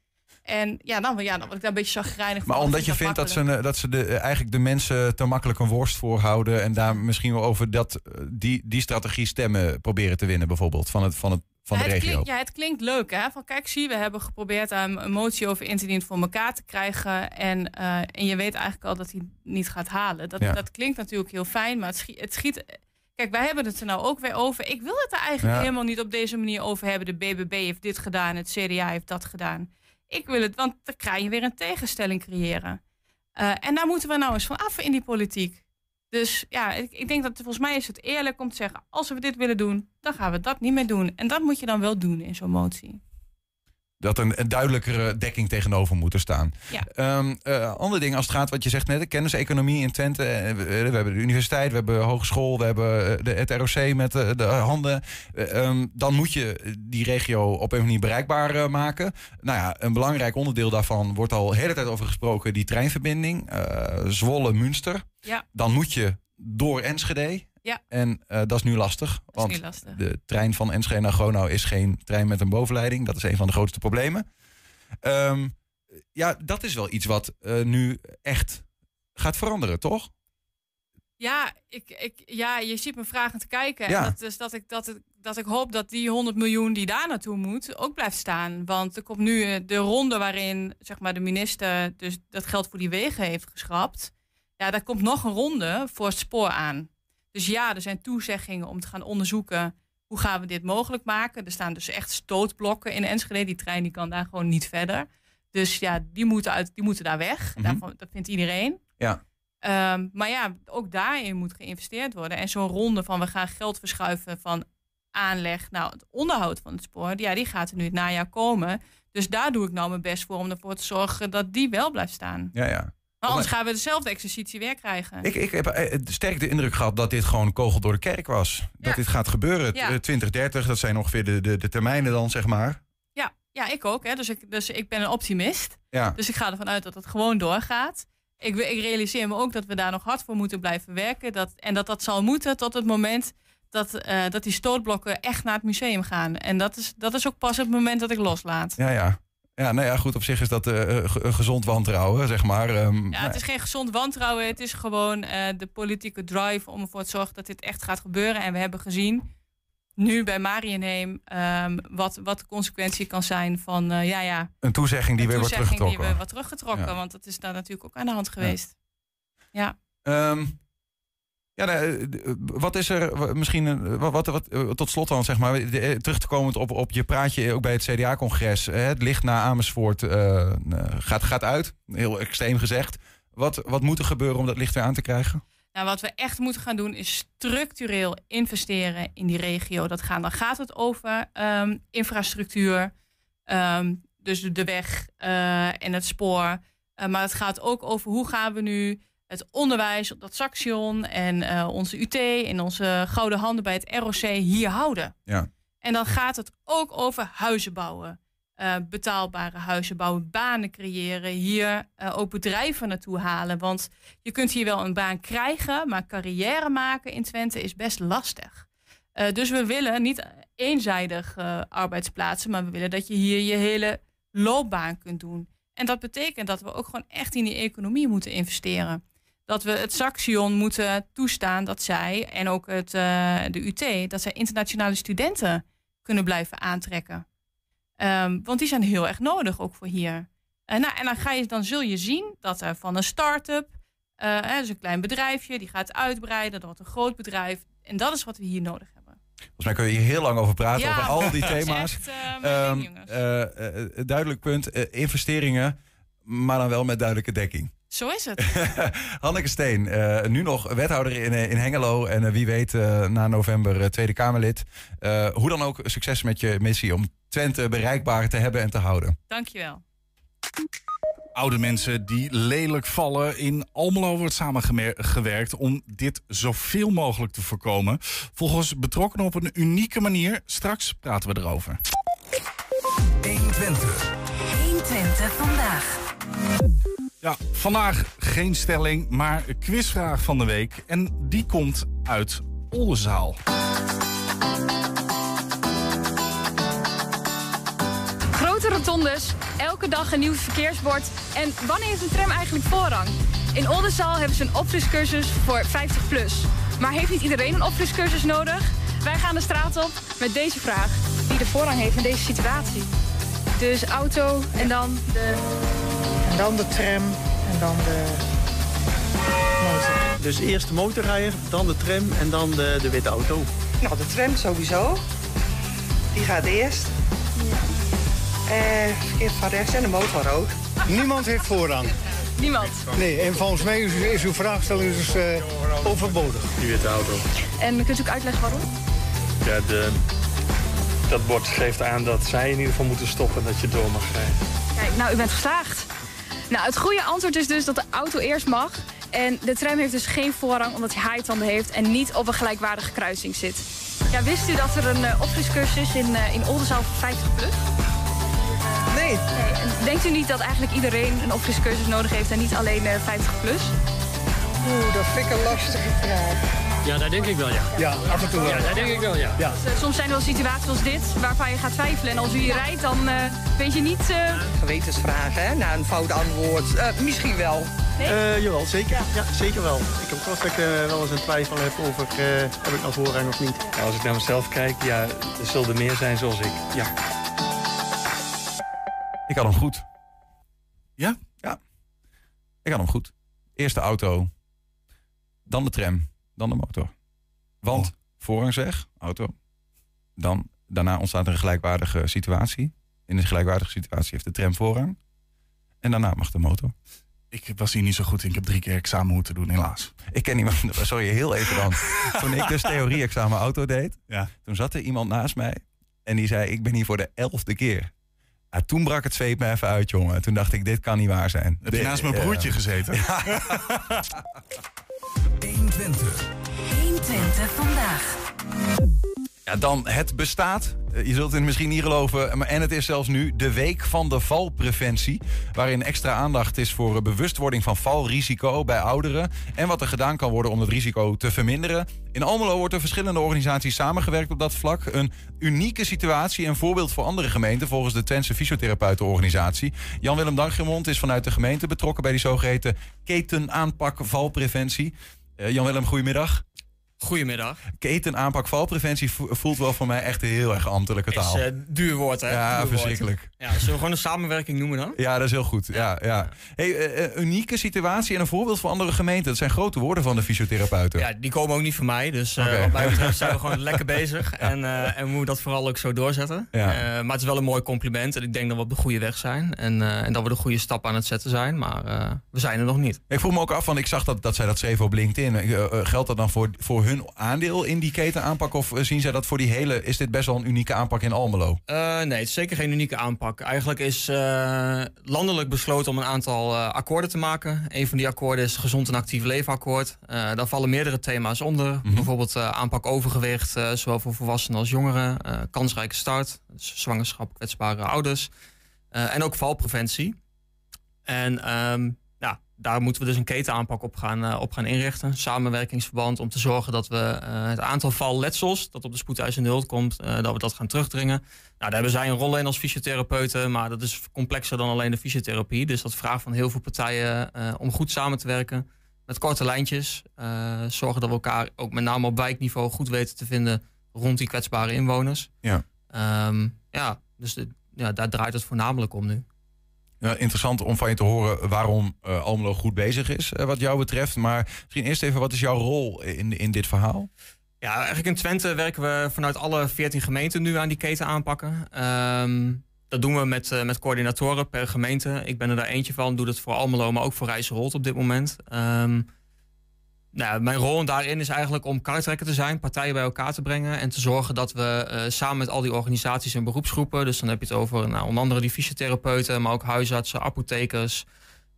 [SPEAKER 6] En ja, dan, ja, dan word ik daar een beetje chagrijnig
[SPEAKER 2] Maar
[SPEAKER 6] van.
[SPEAKER 2] omdat
[SPEAKER 6] Ik
[SPEAKER 2] je
[SPEAKER 6] vind
[SPEAKER 2] vindt dat ze, dat ze de, eh, eigenlijk de mensen te makkelijk een worst voorhouden... en daar misschien wel over dat, eh, die, die strategie stemmen proberen te winnen bijvoorbeeld van, het, van, het, van de
[SPEAKER 6] het
[SPEAKER 2] regio.
[SPEAKER 6] Klinkt, ja, het klinkt leuk, hè? Van kijk, zie, we hebben geprobeerd een een motie over in te dienen voor elkaar te krijgen. En, eh, en je weet eigenlijk al dat hij niet gaat halen. Dat,
[SPEAKER 2] Ja.
[SPEAKER 6] dat klinkt natuurlijk heel fijn, maar het schiet, het schiet. Kijk, wij hebben het er nou ook weer over. Ik wil het er eigenlijk
[SPEAKER 2] Ja.
[SPEAKER 6] helemaal niet op deze manier over hebben. De BBB heeft dit gedaan, het CDA heeft dat gedaan. Ik wil het, want dan krijg je weer een tegenstelling creëren. Eh, en daar moeten we nou eens van af in die politiek. Dus ja, ik, ik denk dat volgens mij is het eerlijk om te zeggen: als we dit willen doen, dan gaan we dat niet meer doen. En dat moet je dan wel doen in zo'n motie.
[SPEAKER 2] Dat een, een duidelijkere dekking tegenover moet er staan.
[SPEAKER 6] Ja.
[SPEAKER 2] Ehm, eh, andere dingen als het gaat, wat je zegt net, de kenniseconomie in Twente. eh, We, we hebben de universiteit, we hebben hogeschool, we hebben eh, de, het ROC met de, de handen. Eh, ehm, dan moet je die regio op een manier bereikbaar eh, maken. Nou ja, een belangrijk onderdeel daarvan wordt al de hele tijd over gesproken, die treinverbinding. eh, Zwolle-Münster.
[SPEAKER 6] Ja.
[SPEAKER 2] Dan moet je door Enschede.
[SPEAKER 6] Ja.
[SPEAKER 2] En eh, dat is nu lastig.
[SPEAKER 6] Dat is
[SPEAKER 2] want
[SPEAKER 6] niet lastig.
[SPEAKER 2] de trein van Enschede naar Gronau is geen trein met een bovenleiding. Dat is een van de grootste problemen. Ehm, ja, dat is wel iets wat eh, nu echt gaat veranderen, toch?
[SPEAKER 6] Ja, ik, ik, ja, je ziet me vragen te kijken.
[SPEAKER 2] Ja.
[SPEAKER 6] En dat is dat ik, dat, ik, dat ik hoop dat die 100 miljoen die daar naartoe moet ook blijft staan. Want er komt nu eh, de ronde waarin zeg maar, de minister dus dat geld voor die wegen heeft geschrapt. Ja, daar komt nog een ronde voor het spoor aan. Dus ja, er zijn toezeggingen om te gaan onderzoeken hoe gaan we dit mogelijk maken. Er staan dus echt stootblokken in Enschede. Die trein die kan daar gewoon niet verder. Dus ja, die moeten, uit, die moeten daar weg. Daarvan, dat vindt iedereen.
[SPEAKER 2] Ja.
[SPEAKER 6] Ehm, maar ja, ook daarin moet geïnvesteerd worden. En zo'n ronde van we gaan geld verschuiven van aanleg, nou het onderhoud van het spoor, ja, die gaat er nu het najaar komen. Dus daar doe ik nou mijn best voor om ervoor te zorgen dat die wel blijft staan.
[SPEAKER 2] Ja, ja.
[SPEAKER 6] Maar anders gaan we dezelfde exercitie weer krijgen.
[SPEAKER 2] Ik, ik heb eh, sterk de indruk gehad dat dit gewoon kogel door de kerk was. Dat dit gaat gebeuren.
[SPEAKER 6] Ja.
[SPEAKER 2] Eh, 2030, dat zijn ongeveer de, de, de termijnen dan, zeg maar.
[SPEAKER 6] Ja, ja ik ook. Hè. Dus, ik, dus ik ben een optimist.
[SPEAKER 2] Ja.
[SPEAKER 6] Dus ik ga ervan uit dat het gewoon doorgaat. Ik, ik realiseer me ook dat we daar nog hard voor moeten blijven werken. Dat, en dat dat zal moeten tot het moment dat, eh, dat die stootblokken echt naar het museum gaan. En dat is, dat is ook pas het moment dat ik loslaat.
[SPEAKER 2] Ja, ja. Ja, nou ja, goed, op zich is dat een gezond wantrouwen, zeg maar. Ehm,
[SPEAKER 6] Ja, het is geen gezond wantrouwen. Het is gewoon de politieke drive om ervoor te zorgen dat dit echt gaat gebeuren. En we hebben gezien, nu bij Marienheem, ehm, wat, wat de consequentie kan zijn van ja, ja,
[SPEAKER 2] een toezegging die weer wordt
[SPEAKER 6] toezegging
[SPEAKER 2] teruggetrokken.
[SPEAKER 6] die we wat teruggetrokken.
[SPEAKER 2] Ja.
[SPEAKER 6] Want dat is daar natuurlijk ook aan de hand geweest. Ja.
[SPEAKER 2] Ehm, wat is er misschien, wat, wat, eh, tot slot dan, zeg maar, eh, terug te komen op, op je praatje ook bij het CDA-congres. Het licht naar Amersfoort eh, gaat, gaat uit, heel extreem gezegd. Wat, wat moet er gebeuren om dat licht weer aan te krijgen?
[SPEAKER 6] Nou, wat we echt moeten gaan doen is structureel investeren in die regio. Dat gaan, dan gaat het over ehm, infrastructuur, ehm, dus de, weg en het spoor. Maar het gaat ook over hoe gaan we nu het onderwijs op dat Saxion en eh, onze UT en onze gouden handen bij het ROC hier houden.
[SPEAKER 2] Ja.
[SPEAKER 6] En dan gaat het ook over huizen bouwen. eh, betaalbare huizen bouwen, banen creëren, hier eh, ook bedrijven naartoe halen. Want je kunt hier wel een baan krijgen, maar carrière maken in Twente is best lastig. Dus we willen niet eenzijdig arbeidsplaatsen, maar we willen dat je hier je hele loopbaan kunt doen. En dat betekent dat we ook gewoon echt in die economie moeten investeren. Dat we het Saxion moeten toestaan dat zij, en ook het, eh, de UT, dat zij internationale studenten kunnen blijven aantrekken. Ehm, want die zijn heel erg nodig, ook voor hier. En, nou, en dan, ga je, dan zul je zien dat er van een start-up, eh, hè, dus een klein bedrijfje, die gaat uitbreiden, dat wordt een groot bedrijf. En dat is wat we hier nodig hebben.
[SPEAKER 2] Volgens mij kun je hier heel lang over praten,
[SPEAKER 6] Ja,
[SPEAKER 2] over al die thema's.
[SPEAKER 6] echt, eh,
[SPEAKER 2] Ehm,
[SPEAKER 6] ding,
[SPEAKER 2] eh, eh, duidelijk punt, investeringen, maar dan wel met duidelijke dekking.
[SPEAKER 6] Zo is het.
[SPEAKER 2] Hanneke Steen, eh, nu nog wethouder in, eh, in Hengelo en eh, wie weet na november Tweede Kamerlid. Eh, hoe dan ook, succes met je missie om Twente bereikbaar te hebben en te houden.
[SPEAKER 6] Dankjewel.
[SPEAKER 3] Oude mensen die lelijk vallen. In Almelo wordt samengewerkt om dit zoveel mogelijk te voorkomen. Volgens betrokkenen op een unieke manier. Straks praten we erover.
[SPEAKER 8] 120. 120 vandaag.
[SPEAKER 3] Ja, vandaag geen stelling, maar een quizvraag van de week. En die komt uit Oldenzaal.
[SPEAKER 9] Grote rotondes, elke dag een nieuw verkeersbord. En wanneer heeft een tram eigenlijk voorrang? In Oldenzaal hebben ze een opfriscursus voor 50 plus. Maar heeft niet iedereen een opfriscursus nodig? Wij gaan de straat op met deze vraag. Wie de voorrang heeft in deze situatie? Dus auto en dan de...
[SPEAKER 10] Dan de tram en dan de motor.
[SPEAKER 11] Dus eerst de motorrijder, dan de tram en dan de, de witte auto.
[SPEAKER 12] Nou, de tram sowieso. Die gaat eerst. Eh, verkeerd van rechts en de motor ook.
[SPEAKER 13] Niemand heeft voorrang.
[SPEAKER 9] Niemand.
[SPEAKER 13] Nee, en volgens mij is, is uw vraagstelling dus eh, overbodig.
[SPEAKER 11] Die witte auto.
[SPEAKER 9] En kunt u ook uitleggen waarom?
[SPEAKER 14] Ja, de, dat bord geeft aan dat zij in ieder geval moeten stoppen en dat je door mag rijden.
[SPEAKER 9] Kijk, nou, u bent geslaagd. Nou, het goede antwoord is dus dat de auto eerst mag. En de tram heeft dus geen voorrang omdat hij haaitanden heeft en niet op een gelijkwaardige kruising zit. Ja, wist u dat er een uh, opfriscursus is in, uh, in Oldenzaal voor 50 plus?
[SPEAKER 12] Nee.
[SPEAKER 9] nee. En denkt u niet dat eigenlijk iedereen een opfriscursus nodig heeft en niet alleen uh, 50 plus?
[SPEAKER 12] Oeh, dat vind ik een lastige vraag.
[SPEAKER 15] Ja, dat denk ik wel, ja.
[SPEAKER 13] Ja, af en toe wel.
[SPEAKER 15] Ja, dat denk ik wel, ja.
[SPEAKER 13] ja.
[SPEAKER 9] Dus, soms zijn er wel situaties als dit waarvan je gaat twijfelen. En als u hier rijdt, dan uh, weet je niet... Uh...
[SPEAKER 12] Gewetensvragen, hè? Na een fout antwoord. Uh, misschien wel.
[SPEAKER 9] Nee?
[SPEAKER 11] Uh, jawel, zeker. Ja. zeker wel. Ik heb ook dat ik uh, wel eens een twijfel heb over heb ik nou voorrang of niet.
[SPEAKER 14] Ja, als ik naar mezelf kijk, ja, er zullen er meer zijn zoals ik. Ja.
[SPEAKER 2] Ik had hem goed.
[SPEAKER 3] Ja?
[SPEAKER 2] Ja. Ik had hem goed. Eerst de auto, dan de tram, dan de motor. Want voorrang zeg, auto. Dan, daarna ontstaat er een gelijkwaardige situatie. In een gelijkwaardige situatie heeft de tram voorrang. En daarna mag de motor.
[SPEAKER 3] Ik was hier niet zo goed in. Ik heb drie keer examen moeten doen, helaas.
[SPEAKER 2] Ik ken iemand, sorry, heel even dan. Toen ik dus theorie-examen auto deed,
[SPEAKER 3] Ja.
[SPEAKER 2] toen zat er iemand naast mij. En die zei, ik ben hier voor de elfde keer. Ja, toen brak het zweep me even uit, jongen. Toen dacht ik, dit kan niet waar zijn.
[SPEAKER 3] Heb je naast mijn
[SPEAKER 2] ja.
[SPEAKER 3] broertje gezeten?
[SPEAKER 5] 120. 120 vandaag.
[SPEAKER 2] Ja, dan het bestaat. Eh, Je zult het misschien niet geloven. maar- En het is zelfs nu de week van de valpreventie. Waarin extra aandacht is voor eh, bewustwording van valrisico bij ouderen. En wat er gedaan kan worden om het risico te verminderen. In Almelo wordt er verschillende organisaties samengewerkt op dat vlak. Een unieke situatie en voorbeeld voor andere gemeenten. Volgens de Twentse Fysiotherapeutenorganisatie. Jan-Willem Dangermond is vanuit de gemeente betrokken bij die zogeheten ketenaanpak valpreventie. Eh, Jan-Willem, goedemiddag.
[SPEAKER 16] Goedemiddag.
[SPEAKER 2] Ketenaanpak valpreventie vo- voelt wel voor mij echt heel erg ambtelijke taal.
[SPEAKER 16] Is eh duur woord, hè?
[SPEAKER 2] Ja,
[SPEAKER 16] Duur woord.
[SPEAKER 2] verschrikkelijk.
[SPEAKER 16] Ja, zullen we gewoon een samenwerking noemen dan?
[SPEAKER 2] Ja, dat is heel goed. Ja, ja. Hey, eh, eh, unieke situatie en een voorbeeld voor andere gemeenten. Dat zijn grote woorden van de fysiotherapeuten.
[SPEAKER 16] Ja, die komen ook niet van mij. Dus
[SPEAKER 2] Oké.
[SPEAKER 16] wat mij betreft zijn we gewoon lekker bezig. En, eh, en we moeten dat vooral ook zo doorzetten.
[SPEAKER 2] Ja.
[SPEAKER 16] Maar het is wel een mooi compliment. En ik denk dat we op de goede weg zijn. En, en dat we de goede stap aan het zetten zijn. Maar we zijn er nog niet.
[SPEAKER 2] Ik vroeg me ook af, want ik zag dat, dat zij dat schreven op LinkedIn. Geldt dat dan voor, voor hun aandeel in die ketenaanpak? Of eh, zien zij dat voor die hele... Is dit best wel een unieke aanpak in Almelo?
[SPEAKER 16] Eh, nee, het is zeker geen unieke aanpak. Eigenlijk is eh, landelijk besloten om een aantal akkoorden te maken. Een van die akkoorden is gezond en actief leven akkoord. Daar vallen meerdere thema's onder. Bijvoorbeeld eh, aanpak overgewicht, zowel voor volwassenen als jongeren. kansrijke start, dus zwangerschap, kwetsbare ouders. En ook valpreventie. En ja, daar moeten we dus een ketenaanpak op gaan, eh, op gaan inrichten. Samenwerkingsverband om te zorgen dat we eh, het aantal valletsels dat op de spoedeisende hulp komt, eh, dat we dat gaan terugdringen. Nou, daar hebben zij een rol in als fysiotherapeuten, maar dat is complexer dan alleen de fysiotherapie. Dus dat vraagt van heel veel partijen om goed samen te werken. Met korte lijntjes. zorgen dat we elkaar ook met name op wijkniveau goed weten te vinden rond die kwetsbare inwoners.
[SPEAKER 2] Ja.
[SPEAKER 16] Ehm, ja, dus de, ja, daar draait het voornamelijk om nu.
[SPEAKER 2] Interessant om van je te horen waarom eh, Almelo goed bezig is, eh, wat jou betreft. Maar misschien eerst even, wat is jouw rol in, in dit verhaal?
[SPEAKER 16] Ja, eigenlijk in Twente werken we vanuit alle 14 gemeenten nu aan die keten aanpakken. Ehm, dat doen we met, eh, met coördinatoren per gemeente. Ik ben er daar eentje van, doe dat voor Almelo, maar ook voor Rijsselholt op dit moment. Ehm, nou, mijn rol daarin is eigenlijk om kartrekker te zijn, partijen bij elkaar te brengen en te zorgen dat we eh, samen met al die organisaties en beroepsgroepen, dus dan heb je het over nou, onder andere die fysiotherapeuten, maar ook huisartsen, apothekers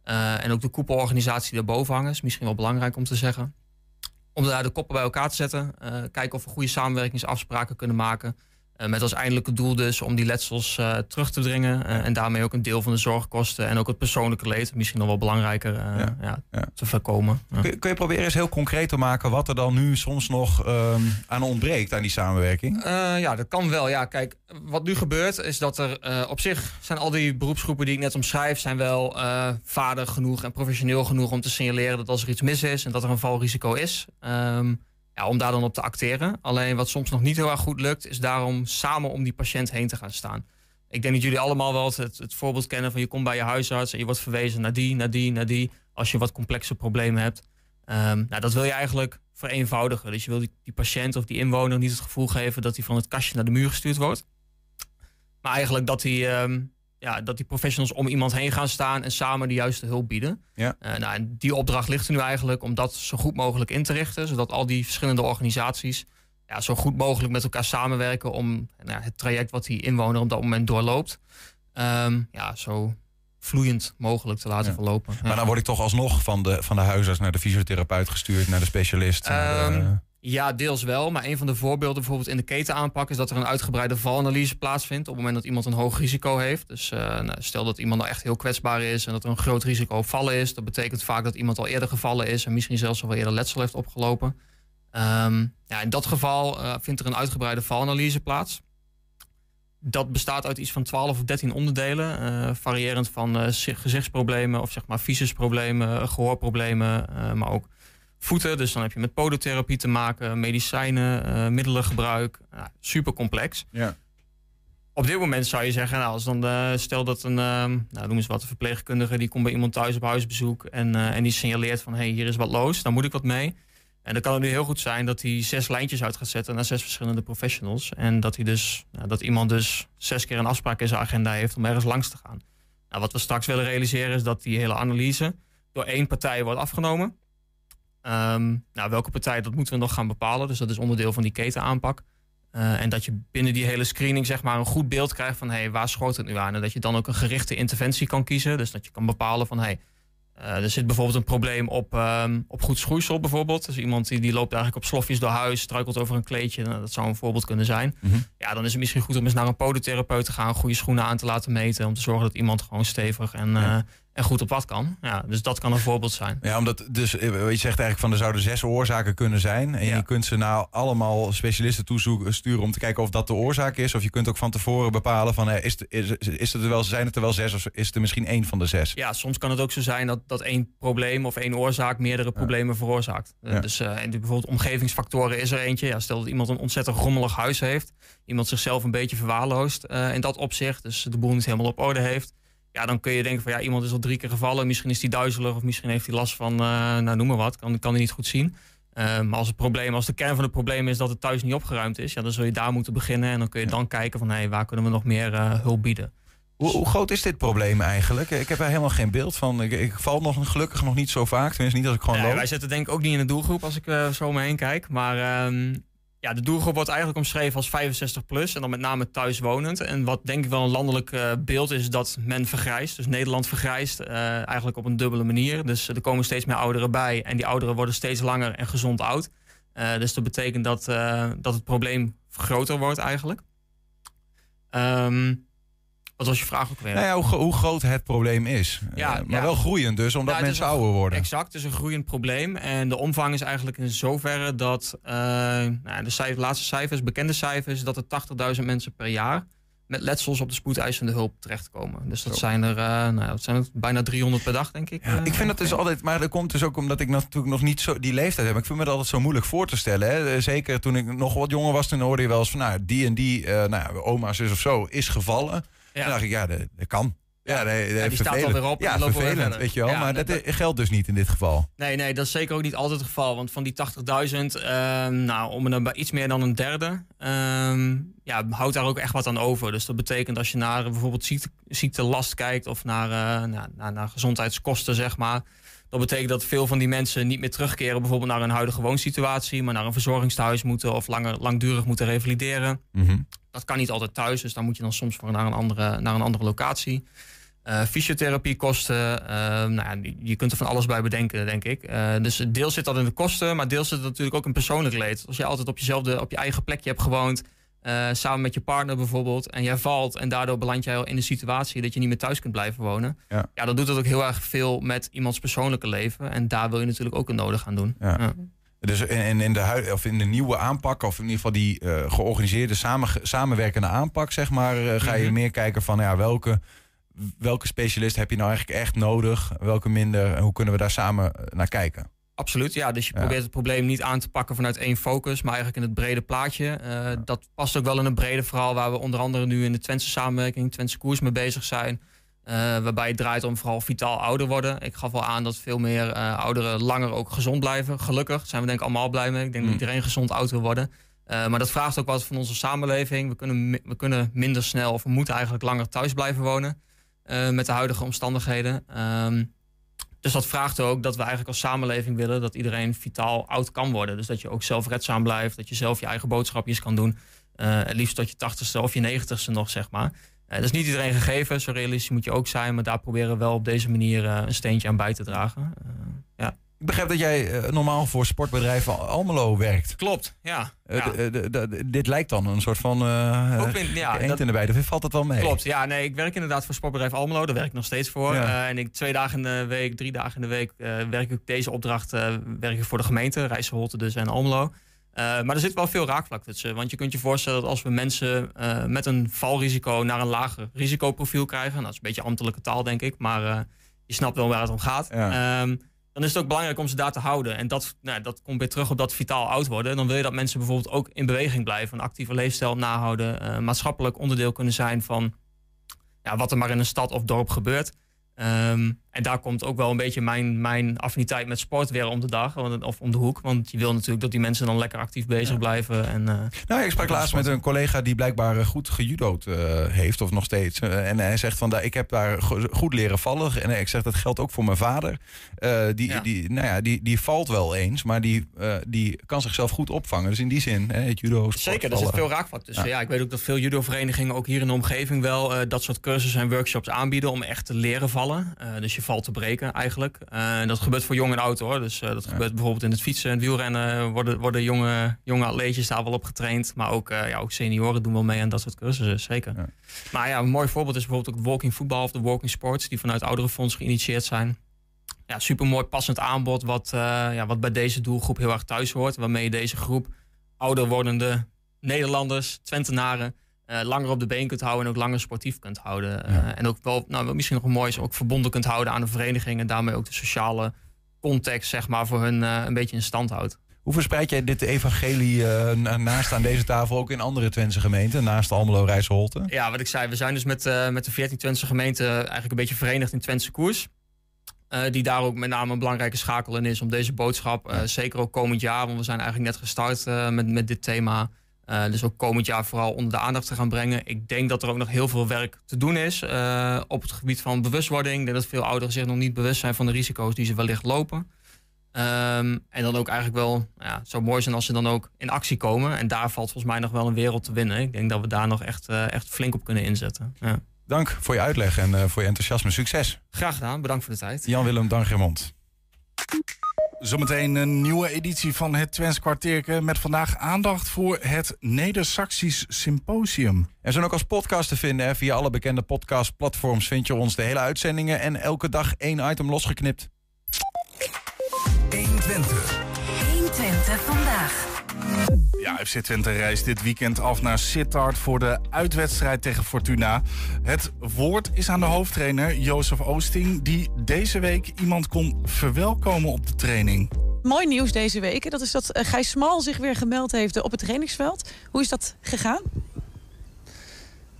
[SPEAKER 16] eh, en ook de koepelorganisatie die daarboven hangen, is misschien wel belangrijk om te zeggen om daar de koppen bij elkaar te zetten. eh, kijken of we goede samenwerkingsafspraken kunnen maken. Eh, met als eindelijke doel dus om die letsels eh, terug te dringen. eh, en daarmee ook een deel van de zorgkosten en ook het persoonlijke leed, misschien nog wel belangrijker, ja. te voorkomen.
[SPEAKER 2] Kun, je- kun je proberen eens heel concreet te maken wat er dan nu soms nog ehm, aan ontbreekt aan die samenwerking?
[SPEAKER 16] Ja, dat kan wel. Ja, kijk, wat nu gebeurt is dat er op zich zijn al die beroepsgroepen die ik net omschrijf, zijn wel vaardig genoeg en professioneel genoeg om te signaleren dat als er iets mis is en dat er een valrisico is, ehm, om daar dan op te acteren. Alleen wat soms nog niet heel erg goed lukt, is daarom samen om die patiënt heen te gaan staan. Ik denk dat jullie allemaal wel het, het voorbeeld kennen van je komt bij je huisarts en je wordt verwezen naar die, naar die, naar die, als je wat complexe problemen hebt. Ehm, nou, dat wil je eigenlijk vereenvoudigen. Dus je wil die, patiënt of die inwoner niet het gevoel geven dat hij van het kastje naar de muur gestuurd wordt. Maar eigenlijk dat die, ehm, ja, dat die professionals om iemand heen gaan staan en samen de juiste hulp bieden.
[SPEAKER 2] Ja.
[SPEAKER 16] Eh, nou, en die opdracht ligt er nu eigenlijk om dat zo goed mogelijk in te richten. Zodat al die verschillende organisaties ja, zo goed mogelijk met elkaar samenwerken om nou, het traject wat die inwoner op dat moment doorloopt, ehm, ja, zo vloeiend mogelijk te laten verlopen.
[SPEAKER 2] Maar dan word ik toch alsnog van de, van de huisarts naar de fysiotherapeut gestuurd, naar de specialist. naar de-
[SPEAKER 16] Ehm, ja, deels wel. Maar een van de voorbeelden bijvoorbeeld in de ketenaanpak is dat er een uitgebreide valanalyse plaatsvindt op het moment dat iemand een hoog risico heeft. Dus eh, nou, stel dat iemand nou echt heel kwetsbaar is en dat er een groot risico op vallen is. Dat betekent vaak dat iemand al eerder gevallen is en misschien zelfs al wel eerder letsel heeft opgelopen. Ehm, ja, in dat geval eh, vindt er een uitgebreide valanalyse plaats. Dat bestaat uit iets van 12 of 13 onderdelen, eh, variërend van zi- gezichtsproblemen of zeg maar visusproblemen, eh, gehoorproblemen, eh, maar ook voeten. Dus dan heb je met podotherapie te maken, medicijnen, eh, middelengebruik. Nou, super complex.
[SPEAKER 2] Ja.
[SPEAKER 16] Op dit moment zou je zeggen, nou, als dan stel dat een, ehm, nou, noem eens wat, een verpleegkundige die komt bij iemand thuis op huisbezoek en, eh, en die signaleert van, hé, hey, hier is wat los, daar moet ik wat mee. En dan kan het nu heel goed zijn dat hij zes lijntjes uit gaat zetten naar zes verschillende professionals. En dat, hij dus, nou, dat iemand dus zes keer een afspraak in zijn agenda heeft om ergens langs te gaan. Nou, wat we straks willen realiseren is dat die hele analyse door één partij wordt afgenomen. Ehm, nou, welke partij, dat moeten we nog gaan bepalen. Dus dat is onderdeel van die ketenaanpak. Eh, en dat je binnen die hele screening zeg maar, een goed beeld krijgt van hey, waar schoot het nu aan. En dat je dan ook een gerichte interventie kan kiezen. Dus dat je kan bepalen van hey, eh, er zit bijvoorbeeld een probleem op, ehm, op goed schoeisel bijvoorbeeld. Dus iemand die, die loopt eigenlijk op slofjes door huis, struikelt over een kleedje. Nou, dat zou een voorbeeld kunnen zijn.
[SPEAKER 2] Mhm.
[SPEAKER 16] Ja, dan is het misschien goed om eens naar een podotherapeut te gaan, goede schoenen aan te laten meten. Om te zorgen dat iemand gewoon stevig en, eh, en goed op pad kan. Ja, dus dat kan een voorbeeld zijn.
[SPEAKER 2] Ja, omdat dus, eh, je zegt eigenlijk van er zouden zes oorzaken kunnen zijn. En je kunt ze nou allemaal specialisten toezoeken, sturen om te kijken of dat de oorzaak is. Of je kunt ook van tevoren bepalen van eh, is, is, is het er wel, zijn het er wel zes of is het er misschien één van de zes?
[SPEAKER 16] Ja, soms kan het ook zo zijn dat, dat één probleem of één oorzaak meerdere problemen veroorzaakt. Eh,
[SPEAKER 2] Ja.
[SPEAKER 16] Dus eh, en bijvoorbeeld omgevingsfactoren is er eentje. Ja, stel dat iemand een ontzettend rommelig huis heeft. Iemand zichzelf een beetje verwaarloost eh, in dat opzicht. Dus de boel niet helemaal op orde heeft. Ja, dan kun je denken van ja, iemand is al drie keer gevallen. Misschien is hij duizelig of misschien heeft hij last van, eh, nou noem maar wat. Kan, kan hij niet goed zien. Eh, maar als het probleem, als de kern van het probleem is dat het thuis niet opgeruimd is. Ja, dan zul je daar moeten beginnen. En dan kun je dan kijken van hé, waar kunnen we nog meer eh, hulp bieden.
[SPEAKER 2] Hoe, hoe groot is dit probleem eigenlijk? Ik heb er helemaal geen beeld van. Ik, ik val nog gelukkig nog niet zo vaak. Tenminste niet als ik gewoon
[SPEAKER 16] Nee,
[SPEAKER 2] loop.
[SPEAKER 16] wij zitten denk ik ook niet in de doelgroep als ik zo om me heen kijk. Maar ehm, ja, de doelgroep wordt eigenlijk omschreven als 65 plus. En dan met name thuiswonend. En wat denk ik wel een landelijk eh, beeld is dat men vergrijst. Dus Nederland vergrijst eh, eigenlijk op een dubbele manier. Dus er komen steeds meer ouderen bij. En die ouderen worden steeds langer en gezond oud. Eh, dus dat betekent dat, eh, dat het probleem groter wordt eigenlijk. Ehm, wat was je vraag ook weer?
[SPEAKER 2] Nou ja, hoe, gro- hoe groot het probleem is.
[SPEAKER 16] Ja,
[SPEAKER 2] Eh, maar wel groeiend dus, omdat mensen
[SPEAKER 16] een-
[SPEAKER 2] ouder worden.
[SPEAKER 16] Exact, het is een groeiend probleem. En de omvang is eigenlijk in zoverre dat eh, nou, de cijf- laatste cijfers, bekende cijfers, dat er 80.000 mensen per jaar met letsels op de spoedeisende hulp terechtkomen. Dus dat zijn er, eh, nou, dat zijn er bijna 300 per dag, denk ik.
[SPEAKER 2] Ja, ik vind dat dus altijd, maar dat komt dus ook omdat ik natuurlijk nog niet zo die leeftijd heb. Ik vind me dat altijd zo moeilijk voor te stellen. Hè. Zeker toen ik nog wat jonger was, toen hoorde je wel eens van, nou, die en die, eh nou, oma, zus of zo, is gevallen. En dan dacht ik, ja, dat, dat kan. Ja, dat, dat
[SPEAKER 16] die staat
[SPEAKER 2] vervelend.
[SPEAKER 16] alweer op
[SPEAKER 2] Ja, vervelend, weet je wel.
[SPEAKER 16] Ja,
[SPEAKER 2] maar
[SPEAKER 16] dat-
[SPEAKER 2] dat, geldt dus niet in dit geval.
[SPEAKER 16] Nee, nee, dat is zeker ook niet altijd het geval. Want van die 80.000, ehm, nou, om bij iets meer dan een derde, ehm, ja, houdt daar ook echt wat aan over. Dus dat betekent als je naar bijvoorbeeld ziekte, ziektelast kijkt of naar, eh, naar, naar, naar gezondheidskosten, zeg maar. Dat betekent dat veel van die mensen niet meer terugkeren bijvoorbeeld naar hun huidige woonsituatie, maar naar een verzorgingstehuis moeten of langer, langdurig moeten revalideren.
[SPEAKER 2] Mhm.
[SPEAKER 16] Dat kan niet altijd thuis, dus dan moet je dan soms voor naar een andere, naar een andere locatie. Eh fysiotherapiekosten, eh, nou ja, je kunt er van alles bij bedenken, denk ik. Eh, dus deels zit dat in de kosten, maar deels zit het natuurlijk ook in persoonlijk leed. Als je altijd op jezelfde, op je eigen plekje hebt gewoond, samen met je partner bijvoorbeeld, en jij valt en daardoor beland jij al in de situatie dat je niet meer thuis kunt blijven wonen.
[SPEAKER 2] Ja.
[SPEAKER 16] Ja, dan doet dat ook heel erg veel met iemands persoonlijke leven. En daar wil je natuurlijk ook een nodig aan doen.
[SPEAKER 2] Ja. Dus in, in, de of in de nieuwe aanpak, of in ieder geval die eh, georganiseerde samen, samenwerkende aanpak, zeg maar, eh, ga je
[SPEAKER 16] Mhm.
[SPEAKER 2] meer kijken van ja, welke, welke specialist heb je nou eigenlijk echt nodig, welke minder, en hoe kunnen we daar samen eh, naar kijken?
[SPEAKER 16] Absoluut, ja. Dus je
[SPEAKER 2] Ja.
[SPEAKER 16] probeert het probleem niet aan te pakken vanuit één focus, maar eigenlijk in het brede plaatje. Dat past ook wel in een brede verhaal waar we onder andere nu in de Twentse samenwerking, Twentse koers mee bezig zijn. Eh, waarbij het draait om vooral vitaal ouder worden. Ik gaf al aan dat veel meer eh, ouderen langer ook gezond blijven. Gelukkig zijn we denk ik allemaal blij mee. Ik denk dat iedereen gezond oud wil worden. Eh, maar dat vraagt ook wat van onze samenleving. We kunnen, we kunnen minder snel, of we moeten eigenlijk langer thuis blijven wonen. met de huidige omstandigheden. Ehm, dus dat vraagt ook dat we eigenlijk als samenleving willen dat iedereen vitaal oud kan worden. Dus dat je ook zelfredzaam blijft, dat je zelf je eigen boodschapjes kan doen. Het liefst tot je tachtigste of je negentigste nog, zeg maar. Eh, dat is niet iedereen gegeven, zo realistisch moet je ook zijn. Maar daar proberen we wel op deze manier eh, een steentje aan bij te dragen. Eh, ja.
[SPEAKER 2] Ik begrijp dat jij normaal voor sportbedrijf Al- Almelo werkt.
[SPEAKER 16] Klopt, ja.
[SPEAKER 2] Dit lijkt dan een soort van
[SPEAKER 16] Ook in- ja,
[SPEAKER 2] eend
[SPEAKER 16] dat-
[SPEAKER 2] in de. Of valt het wel mee?
[SPEAKER 16] Klopt, ja, nee, ik werk inderdaad voor sportbedrijf Almelo. Daar werk ik nog steeds voor.
[SPEAKER 2] Ja.
[SPEAKER 16] En ik twee dagen in de week, drie dagen in de week werk ik deze opdracht werk ik voor de gemeente, Rijsselholte dus en Almelo. Eh, maar er zit wel veel raakvlak tussen. Want je kunt je voorstellen dat als we mensen eh, met een valrisico naar een lager risicoprofiel krijgen, nou, dat is een beetje ambtelijke taal denk ik, maar eh, je snapt wel waar het om gaat. Ehm, dan is het ook belangrijk om ze daar te houden. En dat, nou, dat komt weer terug op dat vitaal oud worden. En dan wil je dat mensen bijvoorbeeld ook in beweging blijven, een actieve leefstijl nahouden, maatschappelijk onderdeel kunnen zijn van ja, wat er maar in een stad of dorp gebeurt. Ehm, En daar komt ook wel een beetje mijn, mijn affiniteit met sport weer om de dag of om de hoek. Want je wil natuurlijk dat die mensen dan lekker actief bezig blijven. En, eh,
[SPEAKER 2] Nou, ik sprak laatst met een collega die blijkbaar eh, goed gejudo'd eh, heeft, of nog steeds. En hij zegt van, daar, ik heb daar go- goed leren vallen. En ik zeg, dat geldt ook voor mijn vader. Eh, die, Die, nou ja, die, die valt wel eens, maar die, eh, die kan zichzelf goed opvangen. Dus in die zin, hè, het judo,
[SPEAKER 16] Zeker, er zit veel raakvlak tussen. Ja. ik weet ook dat veel judoverenigingen ook hier in de omgeving wel eh, dat soort cursussen en workshops aanbieden om echt te leren vallen. Eh, dus je valt te breken eigenlijk. Eh, en dat gebeurt voor jong en oud hoor. Dus eh, dat gebeurt bijvoorbeeld in het fietsen en wielrennen worden, worden jonge, jonge atleetjes daar wel op getraind. Maar ook, eh, ja, ook senioren doen wel mee aan dat soort cursussen, zeker. Maar ja, een mooi voorbeeld is bijvoorbeeld ook walking voetbal of de walking sports, die vanuit Ouderenfonds geïnitieerd zijn. Ja, super mooi passend aanbod, wat, eh, ja, wat bij deze doelgroep heel erg thuis hoort. Waarmee je deze groep ouder wordende Nederlanders, Twentenaren, eh, langer op de been kunt houden en ook langer sportief kunt houden. Eh, en ook wel, nou, misschien nog mooi is, ook verbonden kunt houden aan de vereniging en daarmee ook de sociale context, zeg maar, voor hun eh, een beetje in stand houdt.
[SPEAKER 2] Hoe verspreid jij dit evangelie na- naast aan deze tafel ook in andere Twentse gemeenten, naast Almelo, Rijsselholte?
[SPEAKER 16] Ja, wat ik zei, we zijn dus met, met de 14 Twentse gemeenten eigenlijk een beetje verenigd in Twentse koers. Die daar ook met name een belangrijke schakel in is om deze boodschap, zeker ook komend jaar, want we zijn eigenlijk net gestart met, met dit thema. Eh, dus ook komend jaar vooral onder de aandacht te gaan brengen. Ik denk dat er ook nog heel veel werk te doen is eh, op het gebied van bewustwording. Ik denk dat veel ouderen zich nog niet bewust zijn van de risico's die ze wellicht lopen. Ehm, en dan ook eigenlijk wel nou ja, zo mooi zijn als ze dan ook in actie komen. En daar valt volgens mij nog wel een wereld te winnen. Ik denk dat we daar nog echt, eh, echt flink op kunnen inzetten. Ja.
[SPEAKER 2] Dank voor je uitleg en voor je enthousiasme. Succes.
[SPEAKER 16] Graag gedaan, bedankt voor de tijd.
[SPEAKER 2] Jan-Willem Dangermond.
[SPEAKER 3] Zometeen een nieuwe editie van het Twents kwartierke met vandaag aandacht voor het Neder-Saxisch Symposium.
[SPEAKER 2] En zijn ook als podcast te vinden. Hè. Via alle bekende podcastplatforms vind je ons de hele uitzendingen en elke dag één item losgeknipt.
[SPEAKER 5] 120.
[SPEAKER 8] 120 vandaag.
[SPEAKER 3] Ja, FC Twente reist dit weekend af naar Sittard voor de uitwedstrijd tegen Fortuna. Het woord is aan de hoofdtrainer Jozef Oosting, die deze week iemand kon verwelkomen op de training.
[SPEAKER 17] Mooi nieuws deze week. Dat is dat eh, Gijs Smal zich weer gemeld heeft op het trainingsveld. Hoe is dat gegaan?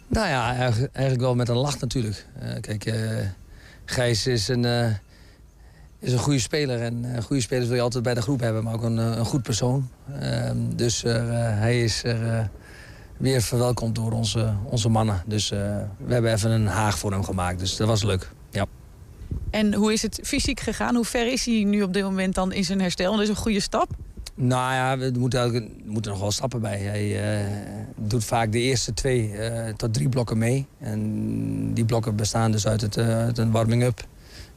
[SPEAKER 18] Nou ja, eigenlijk, wel met een lach natuurlijk. Eh, kijk, eh, Gijs is een, eh, is een goede speler. En eh, goede spelers wil je altijd bij de groep hebben, maar ook een, eh, een goed persoon. Ehm, dus eh, hij is er weer verwelkomd door onze, onze mannen. Dus we hebben even een haag voor hem gemaakt. Dus dat was leuk. Ja.
[SPEAKER 17] En hoe is het fysiek gegaan? Hoe ver is hij nu op dit moment dan in zijn herstel? Want dat is een goede stap.
[SPEAKER 18] Nou ja, we moeten, er nog wel stappen bij. Hij doet vaak de eerste twee tot drie blokken mee. En die blokken bestaan dus uit, het, uit een warming-up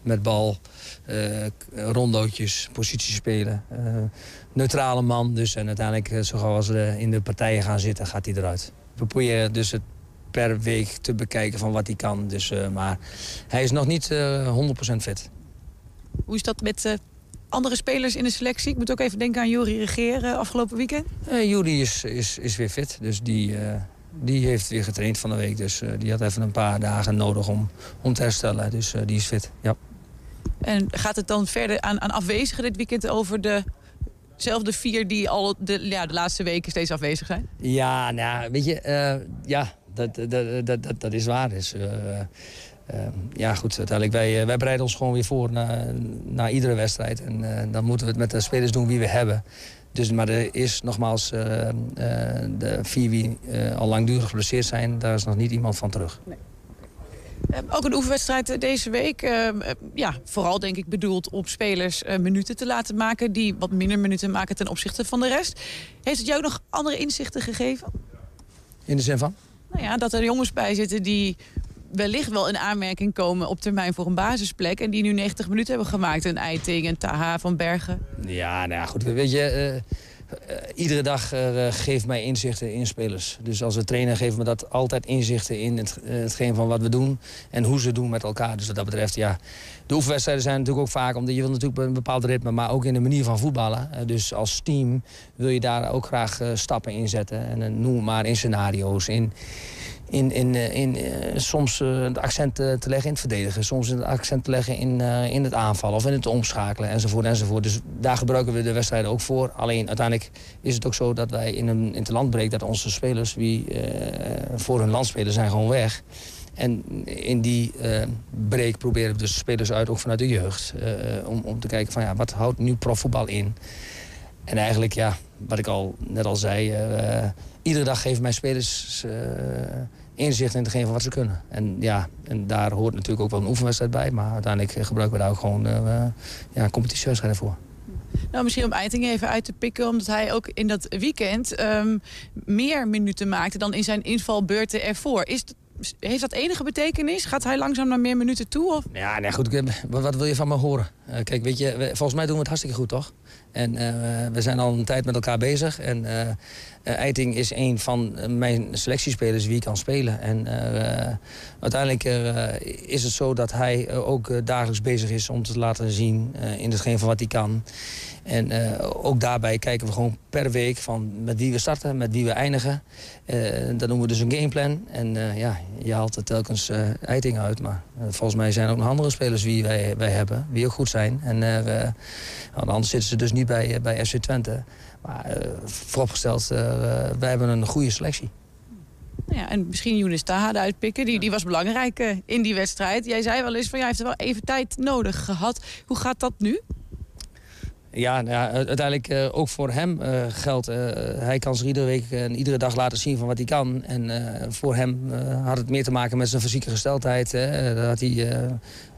[SPEAKER 18] met bal, eh, rondootjes, posities spelen. eh, neutrale man dus. En uiteindelijk, eh, zo gauw als we in de partijen gaan zitten, gaat hij eruit. We proberen dus het per week te bekijken van wat hij kan. Dus, maar hij is nog niet eh 100% fit.
[SPEAKER 17] Hoe is dat met andere spelers in de selectie? Ik moet ook even denken aan Jori Regeer eh, afgelopen weekend.
[SPEAKER 18] Uh, Juri is, is, is weer fit, dus die, die heeft weer getraind van de week. Dus die had even een paar dagen nodig om, om te herstellen. Dus die is fit, ja.
[SPEAKER 17] En gaat het dan verder aan, aan afwezigen dit weekend over dezelfde vier die al de, ja, de laatste weken steeds afwezig zijn?
[SPEAKER 18] Ja, nou, weet je, eh, ja, dat, dat, dat, dat, dat is waar. Dus, eh, eh, ja, goed, uiteindelijk, wij, wij bereiden ons gewoon weer voor naar, naar iedere wedstrijd. En dan moeten we het met de spelers doen wie we hebben. Dus, maar er is nogmaals, de vier wie eh, al langdurig geblesseerd zijn, daar is nog niet iemand van terug.
[SPEAKER 17] Eh, ook een oefenwedstrijd eh, deze week. eh, eh, ja, vooral denk ik bedoeld om spelers eh, minuten te laten maken... die wat minder minuten maken ten opzichte van de rest. Heeft het jou ook nog andere inzichten gegeven?
[SPEAKER 18] In de zin van?
[SPEAKER 17] Nou ja, dat er jongens bij zitten die wellicht wel in aanmerking komen op termijn voor een basisplek... en die nu 90 minuten hebben gemaakt. Een Eiting, een Taha van Bergen.
[SPEAKER 18] Ja, nou ja, goed. Weet je, iedere dag eh, geeft mij inzichten in spelers. Dus als trainer geeft me dat altijd inzichten in het, eh, hetgeen van wat we doen en hoe ze doen met elkaar. Dus wat dat betreft, ja. De oefenwedstrijden zijn natuurlijk ook vaak, omdat je wil natuurlijk een bepaald ritme, maar ook in de manier van voetballen. Eh, dus als team wil je daar ook graag eh, stappen in zetten. En eh, noem maar in scenario's, in, in, in, eh, in eh, soms eh, het accent te leggen in het verdedigen. Soms het accent te leggen in, in het aanvallen of in het omschakelen enzovoort enzovoort. Dus daar gebruiken we de wedstrijden ook voor. Alleen uiteindelijk is het ook zo dat wij in een in het landbreek dat onze spelers wie voor hun land spelen zijn gewoon weg. En in die uh, break proberen we dus spelers uit, ook vanuit de jeugd. Om, om te kijken van ja, wat houdt nu profvoetbal in? En eigenlijk, ja, wat ik al net al zei... Uh, iedere dag geven mijn spelers inzicht in hetgeen van wat ze kunnen. En ja, en daar hoort natuurlijk ook wel een oefenwedstrijd bij. Maar uiteindelijk gebruiken we daar ook gewoon ja, competitiewedstrijden voor.
[SPEAKER 17] Nou, misschien om Eiting even uit te pikken, omdat hij ook in dat weekend um, meer minuten maakte dan in zijn invalbeurten ervoor. Is heeft dat enige betekenis? Gaat hij langzaam naar meer minuten toe? Of?
[SPEAKER 18] Ja, nee, goed. Wat, wat wil je van me horen? Uh, kijk, weet je, volgens mij doen we het hartstikke goed, toch? En uh, we zijn al een tijd met elkaar bezig. En uh, Eiting is een van mijn selectiespelers wie kan spelen. En uiteindelijk is het zo dat hij ook dagelijks bezig is om te laten zien in hetgeen van wat hij kan. En uh, ook daarbij kijken we gewoon per week van met wie we starten, met wie we eindigen. Uh, dat noemen we dus een gameplan. En uh, ja, je haalt er telkens Eiting uit. Maar volgens mij zijn er ook nog andere spelers wie wij, wij hebben, die ook goed zijn. En anders zitten ze dus niet bij, bij FC Twente. Maar vooropgesteld, wij hebben een goede selectie.
[SPEAKER 17] Ja, en misschien Younes Tahade uitpikken. Die, die was belangrijk in die wedstrijd. Jij zei wel eens van, jij heeft er wel even tijd nodig gehad. Hoe gaat dat nu?
[SPEAKER 18] Ja, nou ja, uiteindelijk uh, ook voor hem uh, geldt. Uh, hij kan zich iedere week en iedere dag laten zien van wat hij kan. En voor hem had het meer te maken met zijn fysieke gesteldheid. dat hij,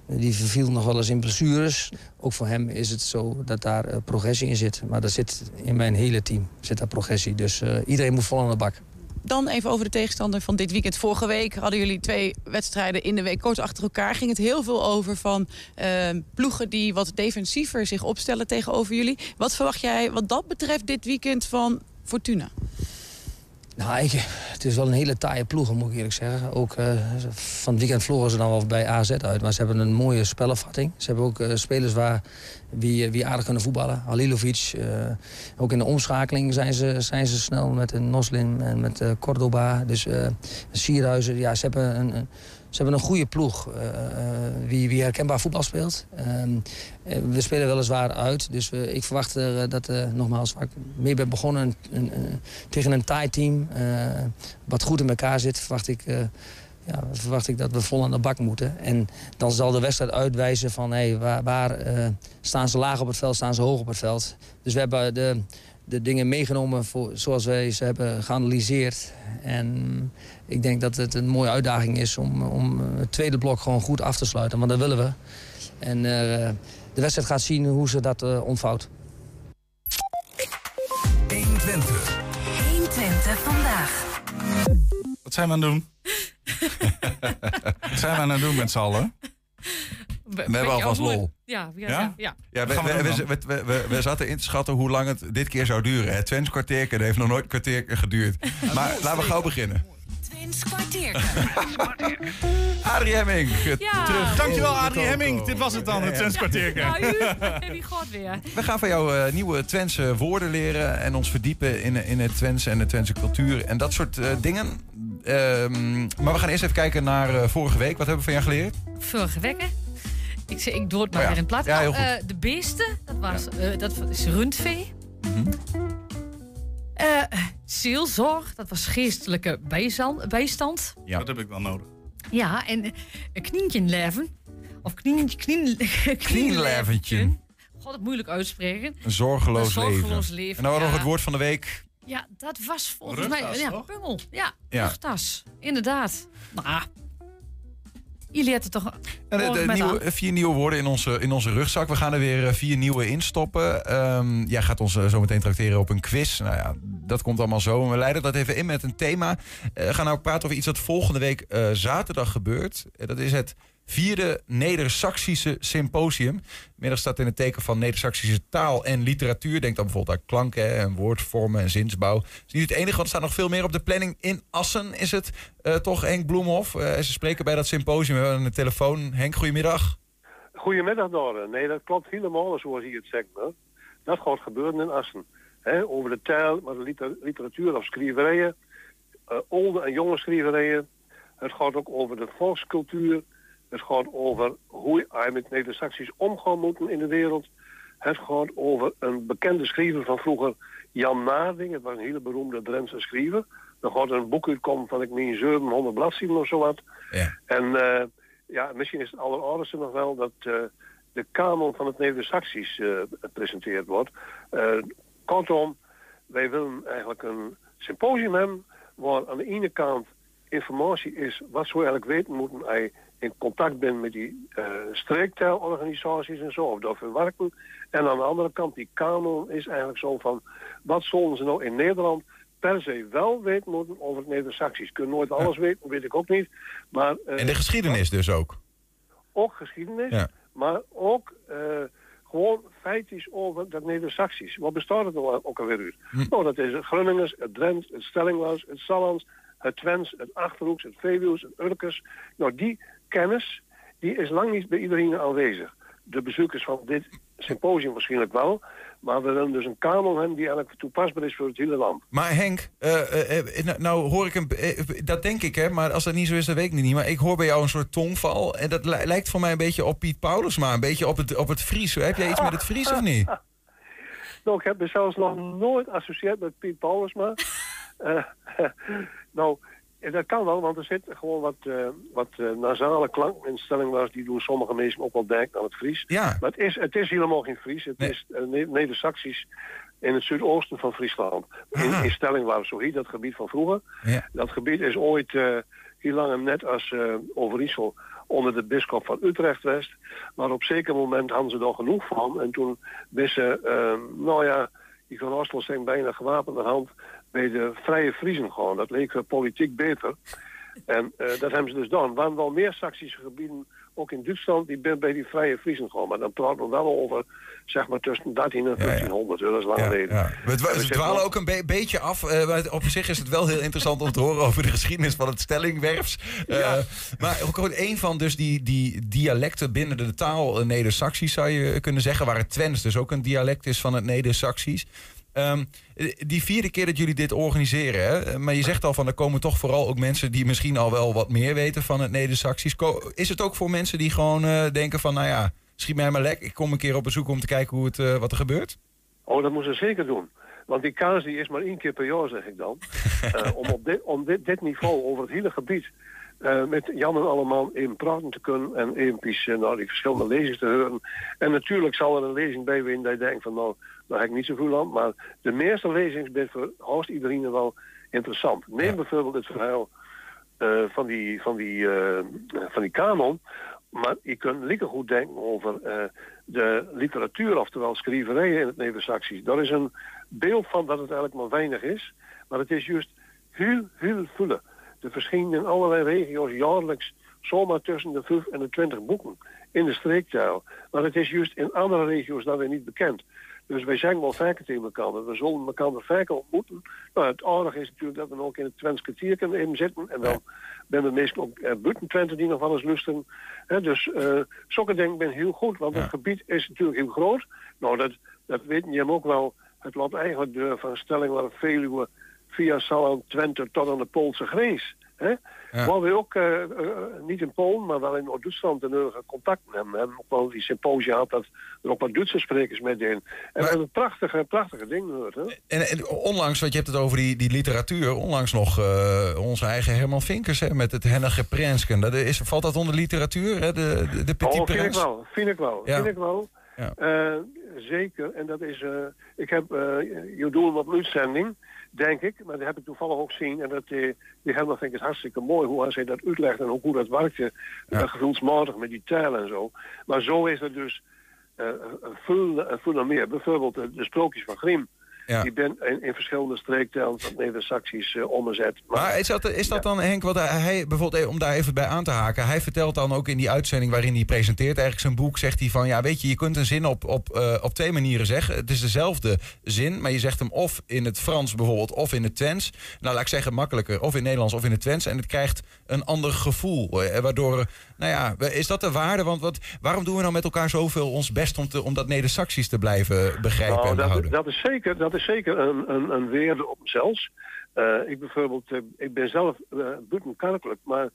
[SPEAKER 18] die verviel nog wel eens in blessures. Ook voor hem is het zo dat daar progressie in zit. Maar dat zit in mijn hele team zit daar progressie. Dus iedereen moet vol aan de bak.
[SPEAKER 17] Dan even over de tegenstander van dit weekend. Vorige week hadden jullie twee wedstrijden in de week kort achter elkaar. Ging het heel veel over van uh, ploegen die wat defensiever zich opstellen tegenover jullie. Wat verwacht jij wat dat betreft dit weekend van Fortuna?
[SPEAKER 18] Nou, ik, het is wel een hele taaie ploeg, moet ik eerlijk zeggen. Ook uh, van het weekend vlogen ze dan wel bij AZ uit. Maar ze hebben een mooie spellenvatting. Ze hebben ook uh, spelers waar, wie, wie aardig kunnen voetballen. Halilovic. Ook in de omschakeling zijn ze, zijn ze snel met een Noslin en met Cordoba. Dus Sierhuizen. Ja, ze hebben een, ze hebben een goede ploeg uh, wie, wie herkenbaar voetbal speelt. Uh, we spelen weliswaar uit, dus ik verwacht er, dat, nogmaals, waar ik mee ben begonnen, een, tegen een Thai team wat goed in elkaar zit, verwacht ik, ja, verwacht ik dat we vol aan de bak moeten. En dan zal de wedstrijd uitwijzen van waar, waar staan ze laag op het veld, staan ze hoog op het veld. Dus we hebben de, de dingen meegenomen voor, zoals wij ze hebben geanalyseerd. En ik denk dat het een mooie uitdaging is om, om het tweede blok gewoon goed af te sluiten. Want dat willen we. En uh, de wedstrijd gaat zien hoe ze dat uh, ontvouwt.
[SPEAKER 8] 120. 120 vandaag.
[SPEAKER 3] Wat zijn we aan het doen? Wat zijn we aan het doen met z'n allen?
[SPEAKER 2] We, we hebben alvast lol.
[SPEAKER 4] Ja, ja, ja. ja.
[SPEAKER 2] ja we, we, we, we, we, zaten in te schatten hoe lang het dit keer zou duren. Het Twents kwartierke heeft nog nooit een kwartier geduurd. Maar laten we gauw beginnen.
[SPEAKER 8] Twents kwartierke.
[SPEAKER 2] Adrie Hemming,
[SPEAKER 4] ja.
[SPEAKER 3] terug. Dankjewel Adrie Hemming. Dit was het dan, het Twents kwartierke.
[SPEAKER 4] Nou, u, gaat weer.
[SPEAKER 2] We gaan van jou uh, nieuwe Twentse woorden leren en ons verdiepen in, in het Twents en de Twentse cultuur en dat soort uh, dingen. Um, maar we gaan eerst even kijken naar uh, vorige week. Wat hebben we van jou geleerd?
[SPEAKER 4] Vorige week, hè? Ik, zeg, ik doe het maar weer in plat.
[SPEAKER 2] Ja,
[SPEAKER 4] uh, de beesten, dat, was, uh, dat is rundvee. Mm -hmm. Uh, zielzorg, dat was geestelijke bijstand. bijstand.
[SPEAKER 3] Ja, dat heb ik wel nodig.
[SPEAKER 4] Ja, en een knientje leven. Of knientje, knien,
[SPEAKER 2] knienleventje.
[SPEAKER 4] God, het moeilijk uitspreken.
[SPEAKER 2] Een zorgeloos,
[SPEAKER 4] een zorgeloos leven. leven.
[SPEAKER 2] En dan
[SPEAKER 4] ja.
[SPEAKER 2] nog het woord van de week.
[SPEAKER 4] Ja, dat was volgens mij... Ja,
[SPEAKER 3] toch?
[SPEAKER 4] pungel. Ja,
[SPEAKER 2] ja.
[SPEAKER 4] rugtas. Inderdaad. Nou, Jullie hadden toch
[SPEAKER 2] de, de nieuwe, vier nieuwe woorden in onze, in onze rugzak. We gaan er weer vier nieuwe instoppen. Um, jij gaat ons zo meteen tracteren op een quiz. Nou ja, dat komt allemaal zo. We leiden dat even in met een thema. Uh, we gaan nou praten over iets dat volgende week uh, zaterdag gebeurt. Uh, dat is het vierde Neder-Saxische Symposium. Middag staat in het teken van Neder-Saxische taal en literatuur. Denk dan bijvoorbeeld aan klanken en woordvormen en zinsbouw. Het is niet het enige, want er staat nog veel meer op de planning. In Assen is het toch Henk Bloemhof. Uh, ze spreken bij dat symposium. We hebben een telefoon. Henk, goedemiddag.
[SPEAKER 19] Goedemiddag, Doren. Nee, dat klopt helemaal zoals je het zegt. Hè. Dat gaat gebeuren in Assen. Over de taal, maar de liter literatuur of schrijverijen. Uh, oude en jonge schrijverijen. Het gaat ook over de volkscultuur. Het gaat over hoe je met Neder-Saxisch omgaan moeten in de wereld. Het gaat over een bekende schrijver van vroeger, Jan Naarding. Het was een hele beroemde Drentse schrijver. dan gaat er een boek uitkomen van ik meen 700 bladzijden of zo wat.
[SPEAKER 2] Ja.
[SPEAKER 19] En eh, ja, misschien is het alleroudste nog wel dat eh, de kanon van het Neder-Saxisch eh, gepresenteerd wordt. Kortom, wij willen eigenlijk een symposium hebben waar aan de ene kant informatie is wat ze eigenlijk weten moeten als je in contact bent met die uh, en zo, of dat verwerken. En aan de andere kant, die kanon is eigenlijk zo van, wat zullen ze nou in Nederland per se wel weten moeten over het Neder-Saxisch. Kunnen nooit alles weten, weet ik ook niet. Maar, eh,
[SPEAKER 2] En de geschiedenis dus ook.
[SPEAKER 19] ook geschiedenis,
[SPEAKER 2] Ja.
[SPEAKER 19] maar ook eh, gewoon feitjes over dat Neder-Saxisch. Wat bestaat het ook alweer uit?
[SPEAKER 2] Hm.
[SPEAKER 19] Nou, dat is het Grunningers, het Drents, het Stellingwas, het Sallands, het Twents, het Achterhoeks, het Veluws, het Urkers. Nou, die kennis, die is lang niet bij iedereen aanwezig. De bezoekers van dit symposium waarschijnlijk wel, maar we willen dus een kanon hebben die eigenlijk toepasbaar is voor het hele land.
[SPEAKER 2] Maar Henk, eh, nou- hoor ik een, dat denk ik hè, maar als dat niet zo is, dan weet ik niet. Maar ik hoor bij jou een soort tongval en dat li- lijkt voor mij een beetje op Piet Paulusma, een beetje op het, op het Fries. Heb jij iets met het Fries of niet?
[SPEAKER 19] Nou, ik heb me zelfs nog nooit associeerd met Piet Paulusma. Eh, nou, en dat kan wel, want er zit gewoon wat, eh, wat eh, nasale klanken in stelling was die doen sommige mensen ook wel denken aan het Fries.
[SPEAKER 2] Ja.
[SPEAKER 19] Maar het is, het is helemaal geen Fries, het is uh, Ne- Neder-Saxisch in het zuidoosten van Friesland. In, in Stellingwar, zo heet dat gebied van vroeger.
[SPEAKER 2] Ja.
[SPEAKER 19] Dat gebied is ooit eh, heel lang en net als eh Overijssel onder de bisschop van Utrecht West. Maar op zeker moment hadden ze er genoeg van. En toen wisten, eh, nou ja, die van Oslo zijn bijna gewapende hand bij de Vrije Friesen gewoon. Dat leek eh, politiek beter. En eh, dat hebben ze dus gedaan. Er waren wel meer Saksische gebieden, ook in Duitsland, die bij die Vrije Friesen gewoon. Maar dan praten we wel over, zeg maar, tussen 13 en 1500. Dat is lang geleden.
[SPEAKER 2] Ja. We, dwalen ook een be- beetje af. eh, maar op zich is het wel heel interessant om te horen over de geschiedenis van het stellingwerfs. Maar ook een van dus die, die dialecten binnen de taal Neder-Saxisch zou je kunnen zeggen. Waar het Twents dus ook een dialect is van het Neder-Saxisch. Eh, die vierde keer dat jullie dit organiseren, hè? maar je zegt al van er komen toch vooral ook mensen die misschien al wel wat meer weten van het Neder-Saxisch. Is het ook voor mensen die gewoon eh, denken van nou ja, schiet mij maar lek, ik kom een keer op bezoek om te kijken hoe het, eh, wat er gebeurt?
[SPEAKER 19] Oh, dat moeten ze zeker doen. Want die kaas die is maar één keer per jaar, zeg ik dan. Eh, om op dit, om dit, dit niveau over het hele gebied met Jan en allemaal even praten te kunnen en eventjes eh, naar die verschillende lezingen te horen. En natuurlijk zal er een lezing bij zijn dat je denkt van nou, daar heb ik niet zoveel aan. Maar de meeste lezingen zijn voor haast iedereen wel interessant. Neem bijvoorbeeld het verhaal eh, van, die, van, die, eh, van die kanon. Maar je kunt lekker goed denken over eh, de literatuur, oftewel schrijverijen in het Neder-Saxisch. Daar is een beeld van dat het eigenlijk maar weinig is. Maar het is juist heel, heel veel. Er verschijnen in allerlei regio's jaarlijks zomaar tussen de 5 en de 20 boeken in de streektaal. Maar het is juist in andere regio's dan weer niet bekend. Dus wij zeggen wel vaker tegen elkaar. We zullen elkaar vaker ontmoeten. Nou, het aardige is natuurlijk dat we ook in het Twents kwartier kunnen even zitten. En dan ben we meestal ook uh, buiten Twente die nog wel eens lusten. Hè, dus uh, zulke dingen ben heel goed. Want het gebied is natuurlijk heel groot. Nou, dat, dat weten je hem ook wel. Het loopt eigenlijk door van stelling waar Veluwe via Salland, Twente tot aan de Poolse grens. Hè? Ja. Waar we ook, uh, uh, niet in Polen, maar wel in Noord-Duitsland een uh, contact hebben. We hebben ook wel die symposia gehad dat er ook wat Duitse sprekers mee deden. En maar, een prachtige, prachtige ding gehoord. Hè?
[SPEAKER 2] En, en, onlangs, want je hebt het over die, die literatuur, onlangs nog onze eigen Herman Vinkers hè, met het Hennige Prensken. Dat is, valt dat onder literatuur, hè? De, de, de Petit
[SPEAKER 19] oh, vind ik wel, vind ik wel,
[SPEAKER 2] Ja.
[SPEAKER 19] vind ik wel.
[SPEAKER 2] Ja.
[SPEAKER 19] zeker, en dat is, ik heb, je doel op uitzending denk ik. Maar dat heb ik toevallig ook gezien. En dat, die, die Herman vind ik het hartstikke mooi hoe hij dat uitlegt en ook hoe dat werkte. Ja. gevoelsmatig met die taal en zo. Maar zo is er dus uh, veel, veel meer. Bijvoorbeeld de, de sprookjes van Grimm. Ja. Die ben in, in, verschillende streektalen van Neder-Saxisch uh, omgezet.
[SPEAKER 2] Maar, maar, is dat, is dat ja. dan, Henk, wat hij, bijvoorbeeld, om daar even bij aan te haken... hij vertelt dan ook in die uitzending waarin hij presenteert eigenlijk zijn boek... zegt hij van, ja, weet je, je kunt een zin op, op, uh, op twee manieren zeggen. Het is dezelfde zin, maar je zegt hem of in het Frans bijvoorbeeld... of in het Twents. Nou, laat ik zeggen, makkelijker, of in het Nederlands of in het Twents. En het krijgt een ander gevoel, waardoor... Nou ja, is dat de waarde? Want wat, waarom doen we nou met elkaar zoveel ons best... om, te, om dat Neder-Saxisch te blijven begrijpen
[SPEAKER 19] nou,
[SPEAKER 2] en
[SPEAKER 19] dat,
[SPEAKER 2] behouden?
[SPEAKER 19] Dat is zeker... Dat is zeker een, een, een weerde op mezelf. Uh, ik bijvoorbeeld, uh, ik ben zelf uh, buitenkerkelijk, maar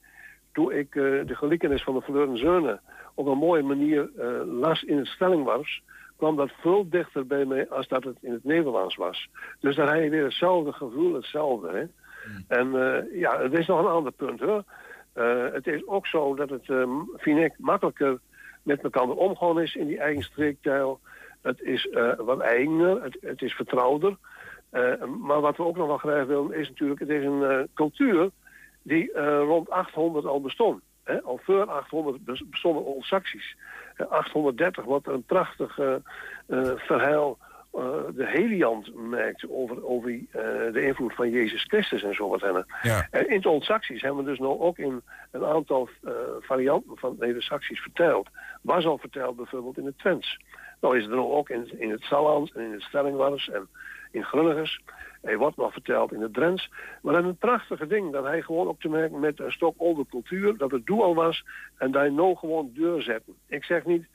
[SPEAKER 19] toen ik de gelijkenis van de verloren zonen op een mooie manier las in het stellingwars, kwam dat veel dichter bij mij als dat het in het Nederlands was. Dus dan heb je weer hetzelfde gevoel, hetzelfde. Hè? En eh, ja, het is nog een ander punt hoor. Eh, het is ook zo dat het, eh, vind ik, makkelijker met elkaar omgaan is in die eigen streektaal. Het is eh, wat eigener, het, het is vertrouwder. Eh, maar wat we ook nog wel graag willen is natuurlijk, het is een eh, cultuur die rond 800 al bestond. Hè? Al voor 800 bes- bestonden Old Saxies. Eh, 830 wordt een prachtig verhaal de Heliant maakt over, over de invloed van Jezus Christus en zo wat.
[SPEAKER 2] Ja.
[SPEAKER 19] En in het Old Saxies hebben we dus nou ook in een aantal varianten van de Saxies verteld. Was al verteld bijvoorbeeld in het Twents. Nou is het er ook in, in het Sallands en in het Stellingwars en in Grunnigers. Hij wordt nog verteld in het Drents. Maar is een prachtige ding. Dat hij gewoon ook te maken met een stok oude cultuur. Dat het doel al was. En dat hij nou gewoon doorzetten. Ik zeg niet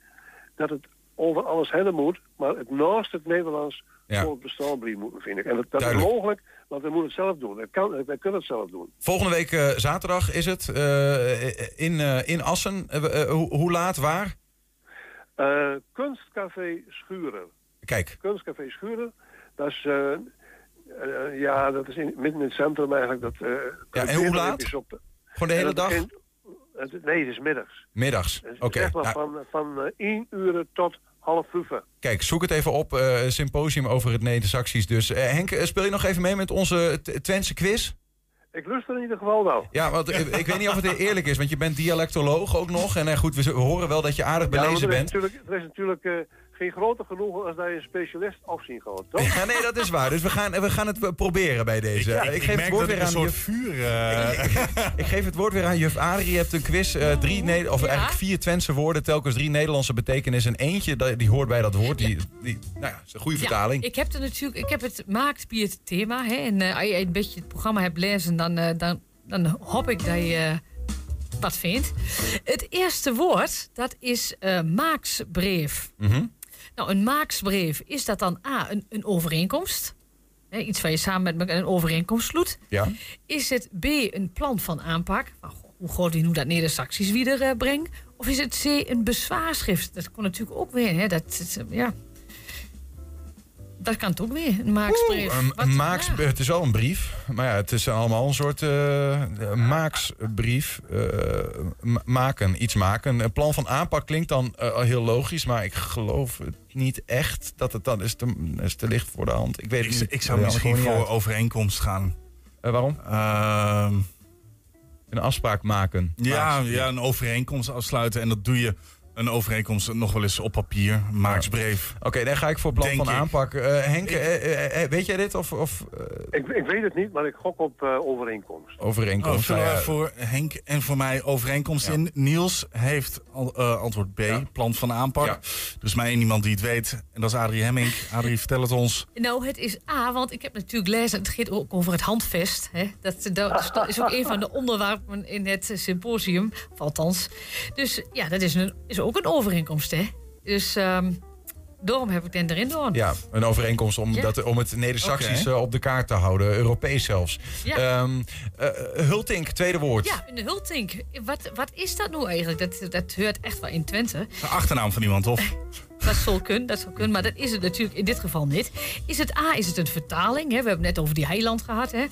[SPEAKER 19] dat het over alles heen moet. Maar het naast het Nederlands
[SPEAKER 2] Ja.
[SPEAKER 19] voor het bestaan moeten, vind ik. En dat, dat is mogelijk, want we moeten het zelf doen. Het kan, wij kunnen het zelf doen.
[SPEAKER 2] Volgende week eh, zaterdag is het eh, in, eh, in Assen. Hoe- hoe laat, waar?
[SPEAKER 19] Eh, Kunstcafé Schuren.
[SPEAKER 2] Kijk.
[SPEAKER 19] Kunstcafé Schuren. Dat is, eh, eh, ja, dat is in, midden in het centrum eigenlijk. Dat,
[SPEAKER 2] Ja, en hoe laat?
[SPEAKER 19] op-
[SPEAKER 2] Gewoon de hele dag?
[SPEAKER 19] begint- nee, het is middags.
[SPEAKER 2] Middags.
[SPEAKER 19] Dus
[SPEAKER 2] Oké.
[SPEAKER 19] Zeg maar
[SPEAKER 2] nou,
[SPEAKER 19] van, van eh, 1 uur tot half vijf.
[SPEAKER 2] Kijk, zoek het even op. symposium over het Neder-Saxisch. Dus eh, Henk, speel je nog even mee met onze Twentse quiz?
[SPEAKER 19] Ik lust er in ieder geval wel.
[SPEAKER 2] Ja, want ik weet niet of het eerlijk is, want je bent dialectoloog ook nog. En eh, goed, we horen wel dat je aardig
[SPEAKER 19] Ja,
[SPEAKER 2] belezen
[SPEAKER 19] er is
[SPEAKER 2] bent.
[SPEAKER 19] natuurlijk, er is natuurlijk eh, geen groter genoegen als dat je een specialist afzien gaat, toch?
[SPEAKER 2] Ja, nee, dat is waar. Dus we gaan, we gaan het eh, proberen bij deze.
[SPEAKER 3] Ja,
[SPEAKER 2] ik,
[SPEAKER 3] ik
[SPEAKER 2] geef het woord weer aan
[SPEAKER 3] een
[SPEAKER 2] juf...
[SPEAKER 3] vuur... eh,
[SPEAKER 2] Ik geef het woord weer aan juf Adrie. Je hebt een quiz. eh, drie Ne- of eigenlijk vier Twentse woorden. Telkens drie Nederlandse betekenissen. En eentje dat- die hoort bij dat woord. Die, die, nou ja, is een goede vertaling.
[SPEAKER 20] Ik heb er natuurlijk, ik heb het maakt bij het thema. Hè, en eh, als je een beetje het programma hebt lezen, dan, eh, dan, dan hoop ik dat je eh, wat vindt. Het eerste woord, dat is eh, maaksbrief.
[SPEAKER 2] Mhm.
[SPEAKER 20] Nou, een maaksbrief, is dat dan A, een, een overeenkomst? Hè, iets waar je samen met een overeenkomst sloet.
[SPEAKER 2] Ja.
[SPEAKER 20] Is het B, een plan van aanpak? Nou, hoe groot die nu dat Neder-Saxisch weer eh, brengt? Of is het C, een bezwaarschrift? Dat kon natuurlijk ook weer, hè? Dat, dat, ja. Dat kan het ook weer, een maaksbrief.
[SPEAKER 2] Een,
[SPEAKER 20] Wat-
[SPEAKER 2] een maaks, Het is wel een brief. Maar ja, het is allemaal een soort eh, eh, maaksbrief. eh, ma- maken, iets maken. Een plan van aanpak klinkt dan eh, heel logisch. Maar ik geloof het niet echt dat het dan is te, is te licht voor de hand. Ik weet
[SPEAKER 3] ik,
[SPEAKER 2] niet.
[SPEAKER 3] ik zou misschien voor
[SPEAKER 2] uit.
[SPEAKER 3] overeenkomst gaan.
[SPEAKER 2] Eh, waarom?
[SPEAKER 3] Ehm,
[SPEAKER 2] een afspraak maken.
[SPEAKER 3] Ja, ja, een overeenkomst afsluiten. En dat doe je een overeenkomst nog wel eens op papier. Maaksbrief.
[SPEAKER 2] Oké, dan ga ik voor plan
[SPEAKER 3] Denk
[SPEAKER 2] van
[SPEAKER 3] ik.
[SPEAKER 2] aanpak. Eh, Henk, eh, eh, weet jij dit? Of, of
[SPEAKER 19] Ik, ik weet het niet, maar ik gok op eh, overeenkomst.
[SPEAKER 2] overeenkomst?
[SPEAKER 3] Oh,
[SPEAKER 2] Nou ja,
[SPEAKER 3] voor Henk en voor mij overeenkomst in? Niels heeft al- eh, antwoord B, plan van aanpak. Dus mij en iemand die het weet. En dat is Adrie Hemming. Adrie, vertel het ons.
[SPEAKER 20] Nou, het is A, want ik heb natuurlijk gelezen, het gaat ook over het handvest. Hè? Dat, dat is ook een van de onderwerpen in het symposium, althans. Dus ja, dat is, een, is ook een overeenkomst, hè. Dus ehm, daarom heb ik den erin door.
[SPEAKER 2] Ja, een overeenkomst om,
[SPEAKER 20] Ja.
[SPEAKER 2] dat, om het Neder-Saxisch
[SPEAKER 20] Oké.
[SPEAKER 2] eh, op de kaart te houden. Europees zelfs.
[SPEAKER 20] Ja.
[SPEAKER 2] Ehm, eh, Hultink, tweede woord.
[SPEAKER 20] Ja, een hultink. Wat, wat is dat nou eigenlijk? Dat, dat hoort echt wel in Twente.
[SPEAKER 3] De achternaam van iemand, of?
[SPEAKER 20] Dat zal kunnen, dat zal kunnen, maar dat is het natuurlijk in dit geval niet. Is het A, is het een vertaling? Hè? We hebben het net over die heiland gehad. Hè?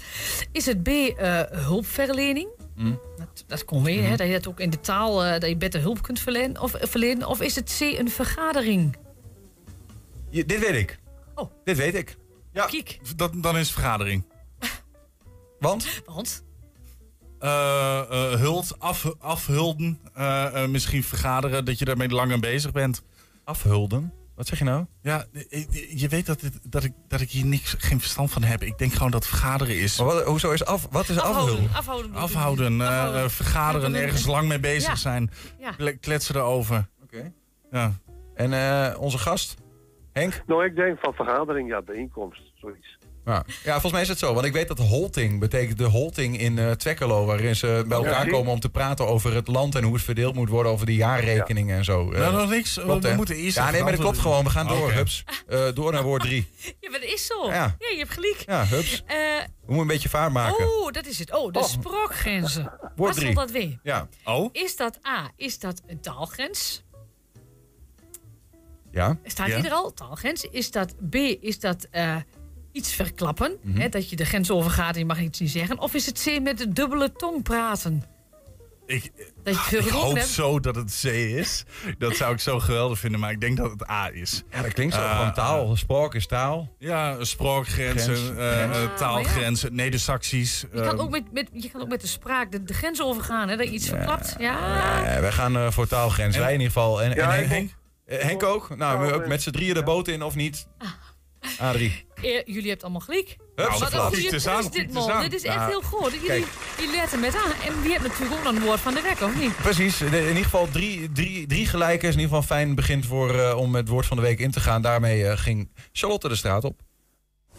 [SPEAKER 20] Is het B, eh, hulpverlening?
[SPEAKER 2] Hm.
[SPEAKER 20] Dat, dat kon weer, hè? dat je dat ook in de taal, eh, dat je beter hulp kunt verlenen. Of, eh, verlenen. of is het C, een vergadering?
[SPEAKER 2] Je- dit weet ik.
[SPEAKER 20] Oh.
[SPEAKER 2] Dit weet ik. Ja.
[SPEAKER 20] Kiek.
[SPEAKER 3] Dat, dan is het vergadering.
[SPEAKER 2] Want?
[SPEAKER 20] Want?
[SPEAKER 3] Eh, eh, hult, af, afhulden. eh, eh, misschien vergaderen, dat je daarmee langer bezig bent.
[SPEAKER 2] Afhulden? Wat zeg je nou?
[SPEAKER 3] Ja, eh, je weet dat, dit- dat, ik, dat ik hier niks, geen verstand van heb. Ik denk gewoon dat vergaderen is.
[SPEAKER 2] Maar wat, hoezo is af, wat is?
[SPEAKER 20] Afhouden.
[SPEAKER 3] Afhouden, eh,
[SPEAKER 20] Afhouden.
[SPEAKER 3] eh, vergaderen, ergens lang mee bezig
[SPEAKER 20] Ja.
[SPEAKER 3] zijn.
[SPEAKER 20] Ja.
[SPEAKER 3] Kletsen erover.
[SPEAKER 2] Oké.
[SPEAKER 3] Ja.
[SPEAKER 2] En eh, onze gast? Henk?
[SPEAKER 19] Nou, ik denk van vergadering, ja, bijeenkomst, zoiets.
[SPEAKER 2] Ja. ja, volgens mij is het zo. Want ik weet dat holting betekent de holting in eh Twekkelo... waarin ze bij elkaar
[SPEAKER 19] Ja.
[SPEAKER 2] komen om te praten over het land... en hoe het verdeeld moet worden over de jaarrekeningen en zo. Eh,
[SPEAKER 3] Nou, nog niks.
[SPEAKER 2] klopt,
[SPEAKER 3] we
[SPEAKER 2] hè?
[SPEAKER 3] moeten eerst
[SPEAKER 2] Ja, nee, maar dat klopt gewoon. We gaan door,
[SPEAKER 3] Oké.
[SPEAKER 2] hups. Eh, door naar woord drie.
[SPEAKER 20] Ja, maar dat is zo.
[SPEAKER 2] Ja.
[SPEAKER 20] je hebt gelijk.
[SPEAKER 2] Ja, hups.
[SPEAKER 20] Eh,
[SPEAKER 2] We moeten een beetje vaart maken.
[SPEAKER 20] oh, dat is het. Oh, de spraakgrenzen. Wat
[SPEAKER 2] drie.
[SPEAKER 20] dat weer?
[SPEAKER 2] Ja.
[SPEAKER 3] Oh?
[SPEAKER 20] Is dat A, is dat een taalgrens?
[SPEAKER 2] Ja.
[SPEAKER 20] Staat
[SPEAKER 2] ja.
[SPEAKER 20] die er al? Taalgrens. Is dat B, is dat eh, iets verklappen?
[SPEAKER 2] Mhm.
[SPEAKER 20] hè, dat je de grens overgaat en je mag iets niet zeggen? Of is het C met de dubbele tong praten?
[SPEAKER 3] Ik,
[SPEAKER 20] Dat je veel
[SPEAKER 3] ik
[SPEAKER 20] gedronken
[SPEAKER 3] hoop
[SPEAKER 20] hebt?
[SPEAKER 3] zo dat het C is. Dat zou ik zo geweldig vinden, maar ik denk dat het A is.
[SPEAKER 2] Ja, dat klinkt zo.
[SPEAKER 3] Eh,
[SPEAKER 2] Gewoon taal. Spraak is taal.
[SPEAKER 3] Ja, spraakgrenzen,
[SPEAKER 2] Grens.
[SPEAKER 3] eh, eh, taalgrenzen, Neder-Saxisch.
[SPEAKER 20] Je kan,
[SPEAKER 3] eh,
[SPEAKER 20] ook met, met, je kan ook met de spraak de, de grens overgaan, hè, dat je iets verklapt. Ja.
[SPEAKER 2] Eh, wij gaan eh, voor taalgrens. Wij in ieder geval. En,
[SPEAKER 3] Ja,
[SPEAKER 2] Henk, Eh, Henk ook? Nou, we ook met z'n drieën de boot in of niet? Adrie.
[SPEAKER 20] Eh, jullie hebben allemaal gelijk. Wat een goede dit, man. Dit is echt heel goed. Jullie, jullie letten met aan. En wie hebt natuurlijk ook nog een woord van de week, of niet?
[SPEAKER 2] Precies. In ieder geval drie, drie, drie gelijken is in ieder geval een fijn begin voor, eh, om het woord van de week in te gaan. Daarmee eh, ging Charlotte de straat op.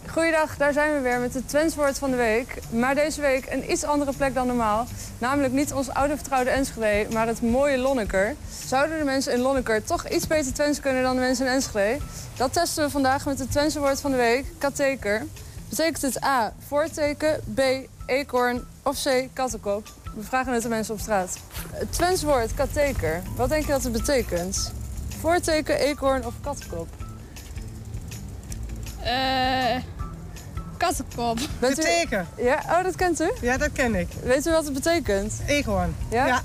[SPEAKER 21] Goeiedag, daar zijn we weer met het Twentswoord van de week. Maar deze week een iets andere plek dan normaal. Namelijk niet ons oude vertrouwde Enschede, maar het mooie Lonneker. Zouden de mensen in Lonneker toch iets beter Twents kunnen dan de mensen in Enschede? Dat testen we vandaag met het Twentse woord van de week, kateker. Betekent het A, voorteken, B, eekhoorn of C, kattenkop? We vragen het de mensen op straat. Het Twents woord kateker, wat denk je dat het betekent? Voorteken, eekhoorn of kattenkop?
[SPEAKER 22] Eh kattenkop.
[SPEAKER 21] Bent u-
[SPEAKER 22] Beteken.
[SPEAKER 21] Ja, oh, dat kent u?
[SPEAKER 22] Ja, dat ken ik.
[SPEAKER 21] Weet u wat het betekent?
[SPEAKER 22] Eekhoorn.
[SPEAKER 21] Ja?
[SPEAKER 22] Ja.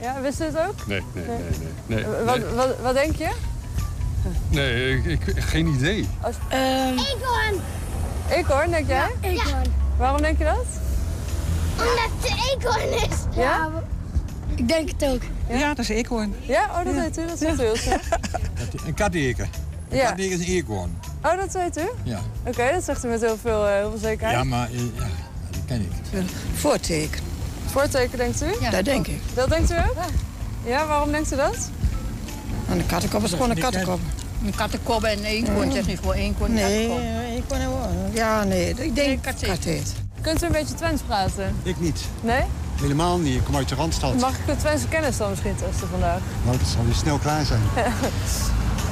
[SPEAKER 21] Ja, wist u het ook?
[SPEAKER 23] Nee, nee, nee, nee. nee,
[SPEAKER 21] Wat,
[SPEAKER 23] nee.
[SPEAKER 21] wat, wat denk je?
[SPEAKER 23] Nee, ik, ik- geen idee.
[SPEAKER 21] Eekhoorn. Eekhoorn, denk jij?
[SPEAKER 22] eekhoorn.
[SPEAKER 21] Waarom denk je dat?
[SPEAKER 22] Omdat het eekhoorn is.
[SPEAKER 21] Ja?
[SPEAKER 22] Ik denk het ook.
[SPEAKER 21] Ja,
[SPEAKER 22] dat is eekhoorn.
[SPEAKER 21] Ja, oh, dat weet u. Dat zegt u heel snel.
[SPEAKER 24] Een katteker. Een
[SPEAKER 21] Ja.
[SPEAKER 24] is een eekhoorn.
[SPEAKER 21] Oh, dat weet u?
[SPEAKER 24] Ja.
[SPEAKER 21] Oké, dat zegt u met heel veel, eh, heel veel zekerheid.
[SPEAKER 24] Ja, maar eh, ja, dat ken ik.
[SPEAKER 21] Voorteken. Voorteken, denkt u?
[SPEAKER 22] Ja, dat denk ik.
[SPEAKER 21] Dat denkt u ook? Ja, waarom denkt u dat?
[SPEAKER 22] een kattenkop is gewoon een kattenkop. Een kattenkop en een eekhoorn. Het is niet gewoon eekhoorn.
[SPEAKER 21] Nee,
[SPEAKER 22] eekhoorn en Ja, nee. Ik denk katteet.
[SPEAKER 21] Kunt u een beetje Twents praten?
[SPEAKER 13] Ik niet.
[SPEAKER 21] Nee?
[SPEAKER 13] Helemaal niet. Ik kom uit de Randstad.
[SPEAKER 21] Mag ik uw Twentse kennis dan misschien testen vandaag?
[SPEAKER 13] Nou, dat zal weer snel klaar zijn.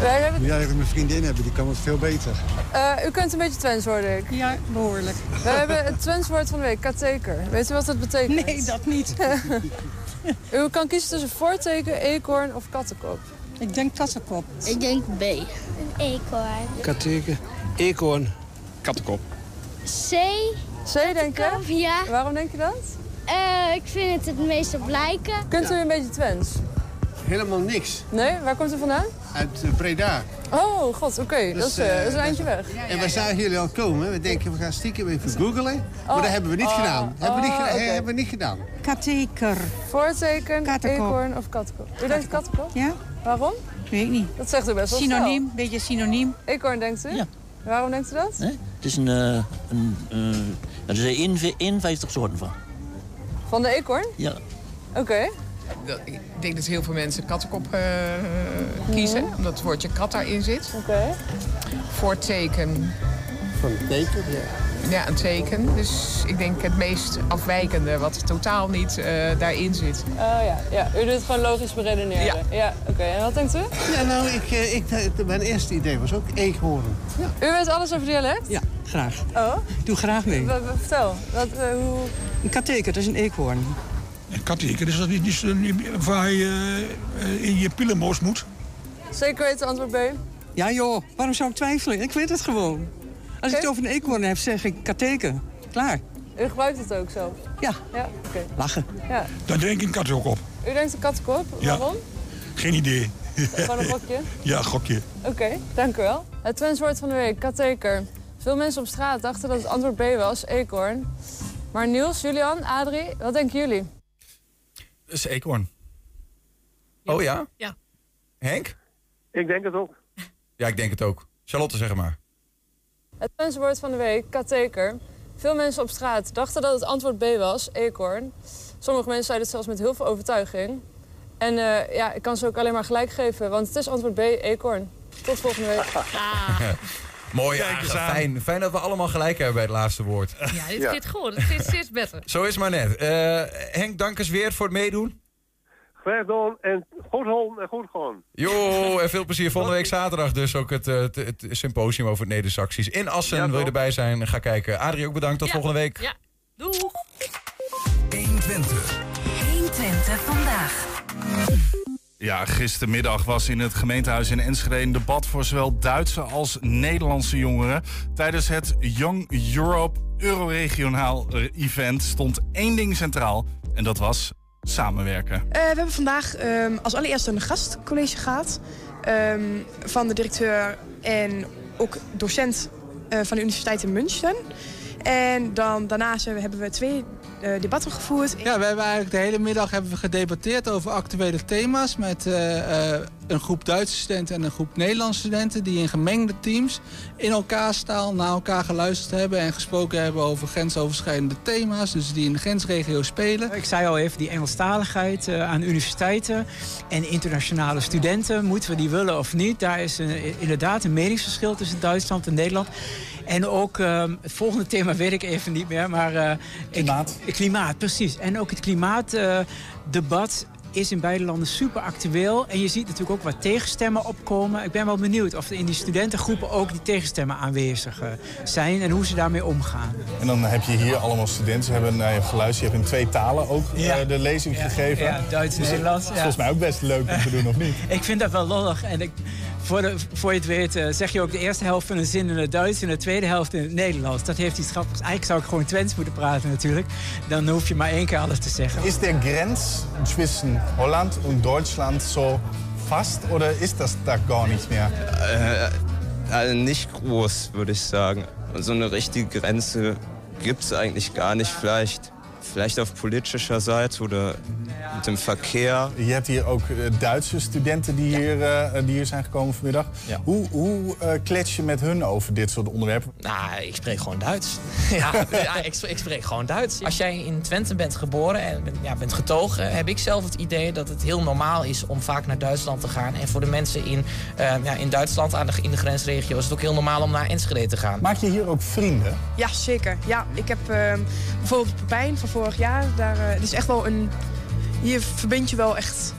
[SPEAKER 21] Wij hebben...
[SPEAKER 13] Moet jij eigenlijk mijn vriendin hebben, die kan het veel beter.
[SPEAKER 21] Eh, u kunt een beetje Twents, hoorde ik.
[SPEAKER 22] Ja, behoorlijk.
[SPEAKER 21] We hebben het Twents woord van de week, kateker. Weet u wat dat betekent?
[SPEAKER 22] Nee, dat niet.
[SPEAKER 21] u kan kiezen tussen voorteken, eekhoorn of kattenkop.
[SPEAKER 22] Ik denk kattenkop.
[SPEAKER 25] Ik denk B. Een eekhoorn.
[SPEAKER 13] Katteker. Eekhoorn. Kattenkop.
[SPEAKER 25] C.
[SPEAKER 21] C, denk je?
[SPEAKER 25] Ja.
[SPEAKER 21] Waarom denk je dat?
[SPEAKER 25] Eh, ik vind het het meest op lijken.
[SPEAKER 21] Kunt u een beetje Twents?
[SPEAKER 13] Helemaal niks.
[SPEAKER 21] Nee? Waar komt u vandaan?
[SPEAKER 13] Uit eh, Breda.
[SPEAKER 21] Oh, god, oké. dat, is, eh, dat is een eindje weg.
[SPEAKER 13] En we zagen jullie al komen. We denken, we gaan stiekem even googelen. Maar
[SPEAKER 21] Oh,
[SPEAKER 13] dat hebben we niet
[SPEAKER 21] oh,
[SPEAKER 13] gedaan. hebben we niet,
[SPEAKER 21] oh,
[SPEAKER 13] hebben we niet gedaan.
[SPEAKER 22] Katteker.
[SPEAKER 21] Voorteken, eekhoorn of kattenkop? U denkt kattenkop?
[SPEAKER 22] Ja?
[SPEAKER 21] Waarom?
[SPEAKER 22] Weet ik niet.
[SPEAKER 21] Dat zegt u best wel
[SPEAKER 22] Synoniem, beetje synoniem.
[SPEAKER 21] Eekhoorn, denkt u?
[SPEAKER 26] Ja.
[SPEAKER 21] Waarom denkt u dat?
[SPEAKER 26] Hè? Het is een, eh, een eh, er zijn 51 soorten van.
[SPEAKER 21] Van de eekhoorn?
[SPEAKER 26] Ja.
[SPEAKER 21] Oké.
[SPEAKER 27] Dat- Ik denk dat heel veel mensen kattenkop eh, kiezen, omdat het woordje kat daarin zit.
[SPEAKER 21] Oké.
[SPEAKER 27] Voor teken.
[SPEAKER 13] Van het teken? Ja.
[SPEAKER 27] Ja, een teken. Dus ik denk het meest afwijkende, wat totaal niet eh, daarin zit.
[SPEAKER 21] Oh ja. ja, u doet het gewoon logisch beredeneren.
[SPEAKER 27] Ja.
[SPEAKER 21] ja Oké, en wat denkt u?
[SPEAKER 13] Ja, nou, ik, eh, ik, mijn eerste idee was ook eekhoorn.
[SPEAKER 21] U weet alles over dialect?
[SPEAKER 28] Ja, graag.
[SPEAKER 21] Oh?
[SPEAKER 28] Ik doe graag mee.
[SPEAKER 21] Vertel. Wat, eh, hoe...
[SPEAKER 28] Een katteker, dat is een eekhoorn.
[SPEAKER 29] Katteker, is dat niet, niet, waar je eh, in je pillenmoos moet?
[SPEAKER 21] Zeker weten antwoord B.
[SPEAKER 28] Ja joh, waarom zou ik twijfelen? Ik weet het gewoon. Als ik het over een eekhoorn heb, zeg ik katteker. Klaar.
[SPEAKER 21] U gebruikt het ook zo?
[SPEAKER 28] Ja.
[SPEAKER 21] Ja, oké.
[SPEAKER 28] Lachen.
[SPEAKER 21] Ja.
[SPEAKER 29] Daar denk ik een kat ook op.
[SPEAKER 21] U denkt een kattenkop?
[SPEAKER 29] Ja.
[SPEAKER 21] Waarom?
[SPEAKER 29] Geen idee.
[SPEAKER 21] Gewoon een gokje?
[SPEAKER 29] Ja, gokje.
[SPEAKER 21] Oké, dank u wel. Het Twents woord van de week, katteker. Veel mensen op straat dachten dat het antwoord B was, eekhoorn. Maar Niels, Julian, Adrie, wat denken jullie?
[SPEAKER 3] Dat is eekhoorn.
[SPEAKER 2] Oh ja?
[SPEAKER 20] Ja.
[SPEAKER 2] Henk?
[SPEAKER 19] Ik denk het ook.
[SPEAKER 2] Ja, ik denk het ook. Charlotte, zeg maar.
[SPEAKER 21] Het Twents woord van de week, katteker. Veel mensen op straat dachten dat het antwoord B was, eekhoorn. Sommige mensen zeiden het zelfs met heel veel overtuiging. En eh, ja, ik kan ze ook alleen maar gelijk geven, want het is antwoord B, eekhoorn. Tot volgende week.
[SPEAKER 2] Mooi, ja, fijn. Fijn dat we allemaal gelijk hebben bij het laatste woord.
[SPEAKER 20] Ja, dit gaat goed. Het gaat steeds beter.
[SPEAKER 2] Zo is maar net. Eh, Henk, dank eens weer voor het meedoen.
[SPEAKER 19] Graag gedaan en goed houden en goed gaan.
[SPEAKER 2] Jo, en veel plezier. Volgende week zaterdag dus ook het, eh, het, het symposium over het Neder-Saxisch. In Assen,
[SPEAKER 19] Ja,
[SPEAKER 2] wil je erbij zijn? Ga kijken. Adrie, ook bedankt. Tot
[SPEAKER 20] Ja.
[SPEAKER 2] volgende week.
[SPEAKER 20] Ja, doeg.
[SPEAKER 8] 120. 120 vandaag.
[SPEAKER 3] Ja, gistermiddag was in het gemeentehuis in Enschede een debat voor zowel Duitse als Nederlandse jongeren. Tijdens het Young Europe Euroregionaal event stond één ding centraal en dat was samenwerken.
[SPEAKER 30] Eh, we hebben vandaag ehm, als allereerste een gastcollege gehad ehm, van de directeur en ook docent eh, van de Universiteit in München. En dan daarnaast hebben we twee eh, debatten gevoerd.
[SPEAKER 31] Ja, we hebben eigenlijk de hele middag hebben we gedebatteerd over actuele thema's met eh, eh, een groep Duitse studenten en een groep Nederlandse studenten die in gemengde teams in elkaars taal naar elkaar geluisterd hebben en gesproken hebben over grensoverschrijdende thema's, dus die in de grensregio spelen.
[SPEAKER 32] Ik zei al even, die Engelstaligheid eh, aan universiteiten en internationale studenten, moeten we die willen of niet? Daar is een- inderdaad een meningsverschil tussen Duitsland en Nederland. En ook ehm, het volgende thema weet ik even niet meer, maar... eh, klimaat. klimaat, precies. En ook het klimaatdebat is in beide landen super actueel. En je ziet natuurlijk ook wat tegenstemmen opkomen. Ik ben wel benieuwd of er in die studentengroepen ook die tegenstemmen aanwezig eh, zijn... en hoe ze daarmee omgaan.
[SPEAKER 3] En dan heb je hier allemaal studenten. Ze hebben naar je geluisterd. Je hebt in twee talen ook
[SPEAKER 32] Ja.
[SPEAKER 3] eh, de lezing
[SPEAKER 32] Ja,
[SPEAKER 3] gegeven.
[SPEAKER 32] ja, Duits en
[SPEAKER 3] Dus, eh,
[SPEAKER 32] Nederlands, ja.
[SPEAKER 3] Volgens mij ook best leuk om te doen, of niet?
[SPEAKER 32] Ik vind dat wel lollig. En ik, voor, de, voor je het weet eh, zeg je ook de eerste helft van een zin in het Duits... en de tweede helft in het Nederlands. Dat heeft iets grappigs. Eigenlijk zou ik gewoon Twents moeten praten natuurlijk. Dan hoef je maar één keer alles te zeggen.
[SPEAKER 3] Ist der Grenz zwischen Holland und Deutschland so fast oder ist das da gar nicht mehr?
[SPEAKER 33] Äh, äh, nicht groß, würde ich sagen. So eine richtige Grenze gibt es eigentlich gar nicht. Vielleicht, vielleicht auf politischer Seite oder mit dem Verkehr.
[SPEAKER 3] Je hebt hier ook eh, Duitse studenten die, hier, eh, die hier zijn gekomen vanmiddag. Hoe, hoe eh, klets je met hun over dit soort onderwerpen?
[SPEAKER 34] Nou, ik spreek gewoon Duits. ja, ja ik, spreek, ik spreek gewoon Duits. Als jij in Twente bent geboren en bent- ja, bent getogen, heb ik zelf het idee dat het heel normaal is om vaak naar Duitsland te gaan. En voor de mensen in, eh, ja, in Duitsland, aan de, in de grensregio, is het ook heel normaal om naar Enschede te gaan.
[SPEAKER 3] Maak je hier ook vrienden?
[SPEAKER 30] Ja, zeker. Ja, ik heb ehm, bijvoorbeeld Pepijn van vorig jaar. Daar, eh, het is echt wel een... Hier verbind je wel echt...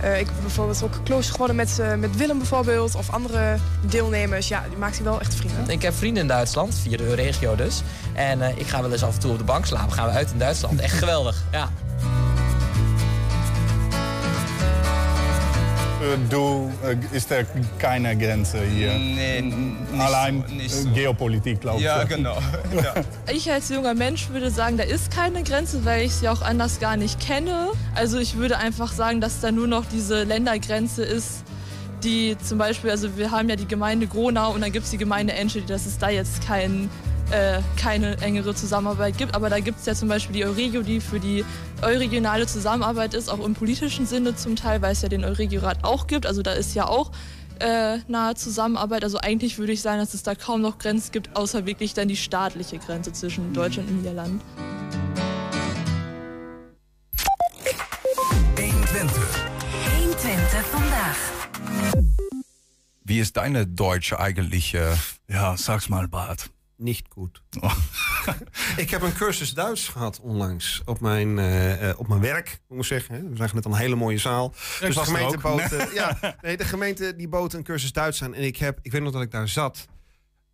[SPEAKER 30] eh, ik ben bijvoorbeeld ook close geworden met, eh, met Willem bijvoorbeeld. Of andere deelnemers. Ja, die maakt hij wel echt vrienden.
[SPEAKER 34] Ik heb vrienden in Duitsland, via de regio dus. En ik ga wel eens af en toe op de bank slapen. Gaan we uit in Duitsland. Echt geweldig, ja.
[SPEAKER 3] Du, eh, ist er keine Grenze hier?
[SPEAKER 33] Nee, nicht
[SPEAKER 3] Allein
[SPEAKER 33] so, nicht so.
[SPEAKER 3] Geopolitik, glaube ich.
[SPEAKER 33] Ja, genau. Ja.
[SPEAKER 35] Ich als junger Mensch würde sagen, da ist keine Grenze, weil ich sie auch anders gar nicht kenne. Also ich würde einfach sagen, dass da nur noch diese Ländergrenze ist, die zum Beispiel, also wir haben ja die Gemeinde Gronau und dann gibt es die Gemeinde Enschede, dass es da jetzt kein, äh, keine engere Zusammenarbeit gibt. Aber da gibt es ja zum Beispiel die Euregio, die für die euregionale Zusammenarbeit ist, auch im politischen Sinne zum Teil, weil es ja den Euregiorat auch gibt. Also da ist ja auch äh, nahe Zusammenarbeit. Also eigentlich würde ich sagen, dass es da kaum noch Grenzen gibt, außer wirklich dann die staatliche Grenze zwischen Deutschland und Niederland.
[SPEAKER 5] 120.
[SPEAKER 8] 120 vandaag.
[SPEAKER 2] Wie ist deine Deutsch eigentlich? Äh?
[SPEAKER 3] Ja, sag's mal, Bart.
[SPEAKER 36] Niet goed. ik heb een cursus Duits gehad onlangs op mijn, eh, eh, op mijn werk, moet ik zeggen. hè. We zagen net een hele mooie zaal. dus de gemeente, bood, eh, ja, nee, de gemeente die bood een cursus Duits aan. En ik, heb, ik weet nog dat ik daar zat.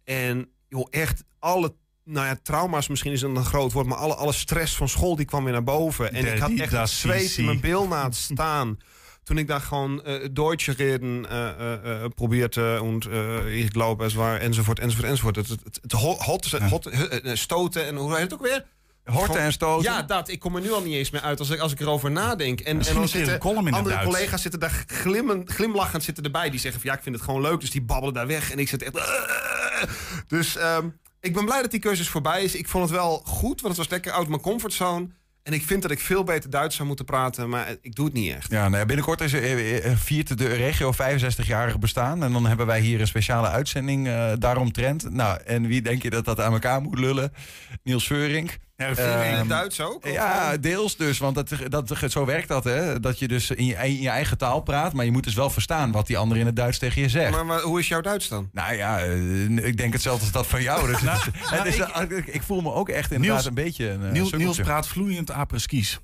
[SPEAKER 36] En joh, echt alle nou ja, trauma's misschien is dan een groot woord, maar alle, alle stress van school die kwam weer naar boven. En ik had echt zweet in mijn bilnaad staan. Toen ik daar gewoon eh Deutsche reden eh eh, eh, probeerde en eh ik es enzovoort enzovoort enzovoort. Het, het, het hot, hot, hot- stoten en hoe heet het ook weer?
[SPEAKER 2] Horten en stoten?
[SPEAKER 36] Ja, dat. Ik kom er nu al niet eens meer uit als ik, als ik erover nadenk. En, en dan zitten andere
[SPEAKER 3] Duits.
[SPEAKER 36] collega's zitten daar glimmen, glimlachend zitten erbij. Die zeggen van ja, ik vind het gewoon leuk. Dus die babbelen daar weg. En ik zit echt... Dus ehm, ik ben blij dat die cursus voorbij is. Ik vond het wel goed, want het was lekker uit mijn comfortzone. En ik vind dat ik veel beter Duits zou moeten praten. Maar ik doe het niet echt.
[SPEAKER 2] Ja, nou binnenkort is, er, eh, eh, viert de regio 65-jarig bestaan. En dan hebben wij hier een speciale uitzending eh daaromtrent. Nou, en wie denk je dat dat aan elkaar moet lullen? Niels Veurink.
[SPEAKER 36] Ja, Veurink.
[SPEAKER 2] Ehm,
[SPEAKER 36] Duits ook? Of,
[SPEAKER 2] Ja, deels dus. Want dat, dat, zo werkt dat, hè. Dat je dus in je, in je eigen taal praat. Maar je moet dus wel verstaan wat die ander in het Duits tegen je zegt.
[SPEAKER 36] Maar, maar hoe is jouw Duits dan?
[SPEAKER 2] Nou ja, eh, ik denk hetzelfde als dat van jou. Dus het is- het is, ik, ik voel me ook echt inderdaad
[SPEAKER 3] Niels-
[SPEAKER 2] een beetje een eh,
[SPEAKER 3] Niels, Niels praat vloeiend apres-ski's.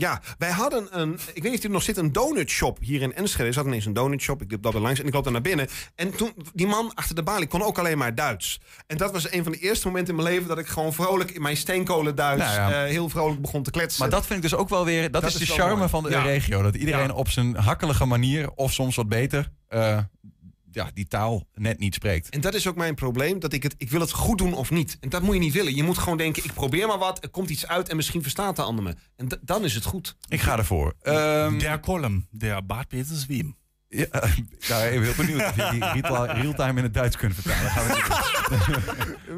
[SPEAKER 36] Ja, wij hadden een, ik weet niet of er nog zit, een donutshop hier in Enschede. Er zat ineens een donutshop, ik liep daar langs en ik loop daar naar binnen. En toen, die man achter de balie kon ook alleen maar Duits. En dat was een van de eerste momenten in mijn leven dat ik gewoon vrolijk in mijn steenkolen Duits
[SPEAKER 2] Nou ja.
[SPEAKER 36] eh, heel vrolijk begon te kletsen.
[SPEAKER 2] Maar dat vind ik dus ook wel weer. Dat,
[SPEAKER 36] Dat
[SPEAKER 2] is
[SPEAKER 36] is
[SPEAKER 2] de charme
[SPEAKER 36] mooi.
[SPEAKER 2] van de
[SPEAKER 36] Ja.
[SPEAKER 2] regio. Dat iedereen
[SPEAKER 36] Ja.
[SPEAKER 2] op zijn hakkelige manier, of soms wat beter, eh, ja, die taal net niet spreekt.
[SPEAKER 36] En dat is ook mijn probleem, dat ik het, ik wil het goed doen of niet. En dat moet je niet willen. Je moet gewoon denken, ik probeer maar wat, er komt iets uit en misschien verstaat de ander me. En dan is het goed.
[SPEAKER 2] Ik ga ervoor. Ehm,
[SPEAKER 3] der Kolm, der Bart Peters Wiem.
[SPEAKER 2] Ja, nou, ik ben heel benieuwd of je die real- real-time in het Duits kunt vertalen. Gaan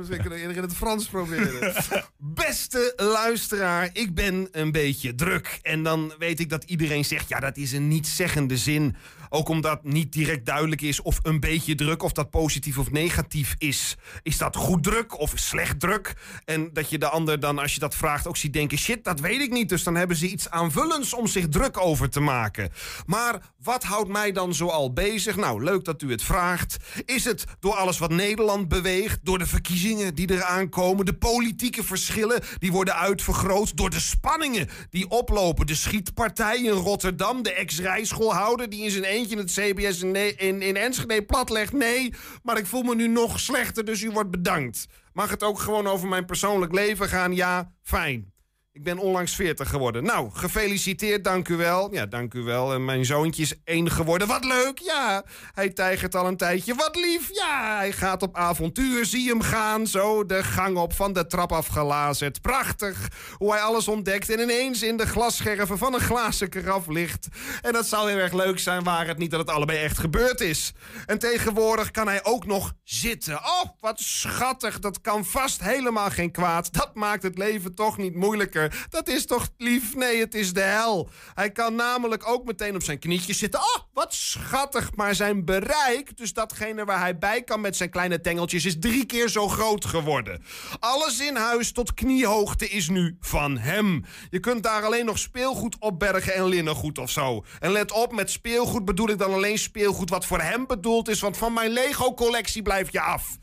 [SPEAKER 2] we
[SPEAKER 36] kunnen eerder in het Frans proberen. Beste luisteraar, ik ben een beetje druk. En dan weet ik dat iedereen zegt, ja, dat is een niet-zeggende zin. Ook omdat niet direct duidelijk is of een beetje druk, of dat positief of negatief is. Is dat goed druk of slecht druk? En dat je de ander dan, als je dat vraagt, ook ziet denken, shit, dat weet ik niet. Dus dan hebben ze iets aanvullends om zich druk over te maken. Maar wat houdt mij dan zoal bezig? Nou, leuk dat u het vraagt. Is het door alles wat Nederland beweegt, door de verkiezingen die eraan komen, de politieke verschillen die worden uitvergroot, door de spanningen die oplopen, de schietpartij in Rotterdam, de ex-rijschoolhouder die in zijn eentje het CBS in, in, in Enschede platlegt? Nee, maar ik voel me nu nog slechter, dus u wordt bedankt. Mag het ook gewoon over mijn persoonlijk leven gaan? Ja, fijn. Ik ben onlangs 40 geworden. Nou, gefeliciteerd, dank u wel. Ja, dank u wel. En mijn zoontje is één geworden. Wat leuk, ja. Hij tijgert al een tijdje. Wat lief, ja. Hij gaat op avontuur, zie hem gaan. Zo de gang op, van de trap afgelazerd. Prachtig, hoe hij alles ontdekt... en ineens in de glasscherven van een glazen karaf ligt. En dat zou heel erg leuk zijn... waar het niet dat het allebei echt gebeurd is. En tegenwoordig kan hij ook nog zitten. Oh, wat schattig. Dat kan vast helemaal geen kwaad. Dat maakt het leven toch niet moeilijker. Dat is toch lief? Nee, het is de hel. Hij kan namelijk ook meteen op zijn knietjes zitten. Oh, wat schattig. Maar zijn bereik, dus datgene waar hij bij kan met zijn kleine tengeltjes, is drie keer zo groot geworden. Alles in huis tot kniehoogte is nu van hem. Je kunt daar alleen nog speelgoed opbergen en linnengoed of zo. En let op, met speelgoed bedoel ik dan alleen speelgoed wat voor hem bedoeld is, want van mijn Lego-collectie blijf je af.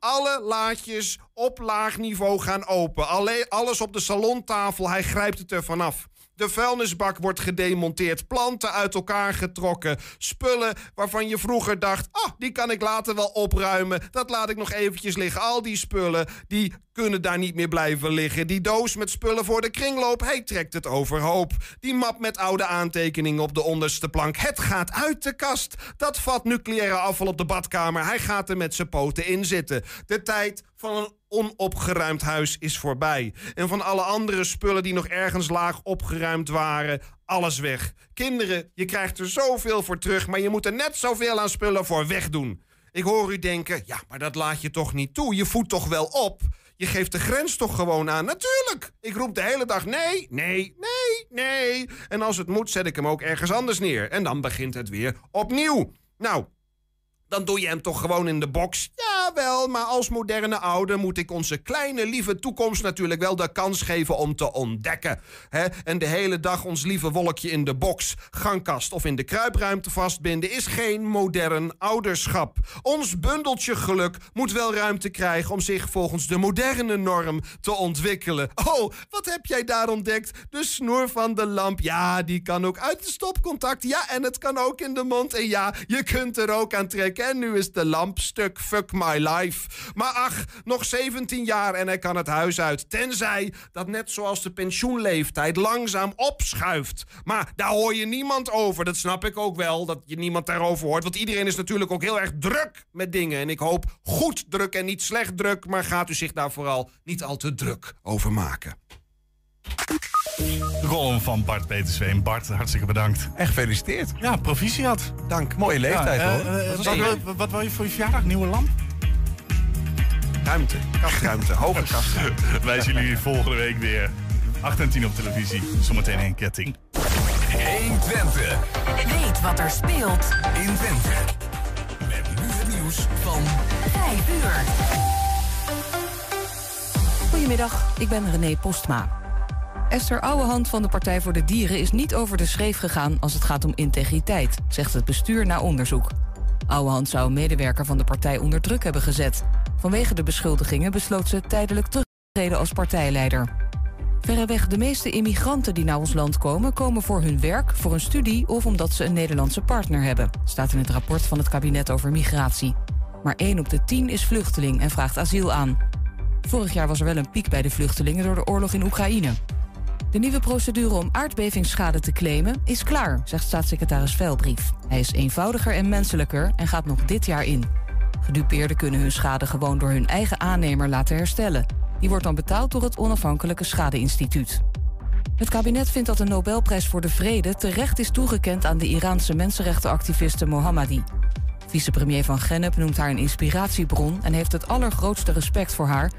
[SPEAKER 36] Alle laadjes op laag niveau gaan open. Alleen, alles op de salontafel, hij grijpt het er vanaf. De vuilnisbak wordt gedemonteerd, planten uit elkaar getrokken, spullen waarvan je vroeger dacht: ah, die kan ik later wel opruimen. Dat laat ik nog eventjes liggen. Al die spullen, die kunnen daar niet meer blijven liggen. Die doos met spullen voor de kringloop, hij trekt het overhoop. Die map met oude aantekeningen op de onderste plank, het gaat uit de kast. Dat vat nucleaire afval op de badkamer, hij gaat er met zijn poten in zitten. De tijd van een onopgeruimd huis is voorbij. En van alle andere spullen die nog ergens laag opgeruimd waren, alles weg. Kinderen, je krijgt er zoveel voor terug, maar je moet er net zoveel aan spullen voor wegdoen. Ik hoor u denken, ja, maar dat laat je toch niet toe? Je voedt toch wel op? Je geeft de grens toch gewoon aan? Natuurlijk! Ik roep de hele dag nee, nee, nee, nee. En als het moet, zet ik hem ook ergens anders neer. En dan begint het weer opnieuw. Nou, dan doe je hem toch gewoon in de box. Jawel, maar als moderne ouder moet ik onze kleine lieve toekomst natuurlijk wel de kans geven om te ontdekken. Hè? En de hele dag ons lieve wolkje in de box, gangkast of in de kruipruimte vastbinden is geen modern ouderschap. Ons bundeltje geluk moet wel ruimte krijgen om zich volgens de moderne norm te ontwikkelen. Oh, wat heb jij daar ontdekt? De snoer van de lamp. Ja, die kan ook uit de stopcontact. Ja, en het kan ook in de mond. En ja, je kunt er ook aan trekken. En nu is de lamp stuk. Fuck my life. Maar ach, nog 17 jaar en hij kan het huis uit. Tenzij dat net zoals de pensioenleeftijd langzaam opschuift. Maar daar hoor je niemand over. Dat snap ik ook wel, dat je niemand daarover hoort. Want iedereen is natuurlijk ook heel erg druk met dingen. En ik hoop goed druk en niet slecht druk. Maar gaat u zich daar vooral niet al te druk over maken.
[SPEAKER 3] De column van Bart Petersveen. Bart, hartstikke bedankt.
[SPEAKER 2] En gefeliciteerd.
[SPEAKER 3] Ja, proficiat.
[SPEAKER 36] Dank.
[SPEAKER 2] Mooie leeftijd
[SPEAKER 3] Ja,
[SPEAKER 2] hoor.
[SPEAKER 3] eh, eh, wat wil je voor je verjaardag? Nieuwe lamp?
[SPEAKER 36] Ruimte, kastruimte, hoge.
[SPEAKER 3] Wij zien jullie volgende week weer. 8 en 10 op televisie. Zometeen een ketting.
[SPEAKER 5] 120.
[SPEAKER 8] Weet wat er speelt
[SPEAKER 5] in Twente. Met nu het nieuws van
[SPEAKER 8] 5 uur.
[SPEAKER 37] Goedemiddag, ik ben René Postma. Esther Ouwehand van de Partij voor de Dieren is niet over de schreef gegaan als het gaat om integriteit, zegt het bestuur na onderzoek. Ouwehand zou een medewerker van de partij onder druk hebben gezet. Vanwege de beschuldigingen besloot ze tijdelijk terug te treden als partijleider. Verreweg de meeste immigranten die naar ons land komen, komen voor hun werk, voor een studie of omdat ze een Nederlandse partner hebben, staat in het rapport van het kabinet over migratie. Maar 1 op de 10 is vluchteling en vraagt asiel aan. Vorig jaar was er wel een piek bij de vluchtelingen door de oorlog in Oekraïne. De nieuwe procedure om aardbevingsschade te claimen is klaar, zegt staatssecretaris Veilbrief. Hij is eenvoudiger en menselijker en gaat nog dit jaar in. Gedupeerden kunnen hun schade gewoon door hun eigen aannemer laten herstellen. Die wordt dan betaald door het onafhankelijke schadeinstituut. Het kabinet vindt dat de Nobelprijs voor de Vrede terecht is toegekend aan de Iraanse mensenrechtenactiviste Mohammadi. Vicepremier van Gennep noemt haar een inspiratiebron en heeft het allergrootste respect voor haar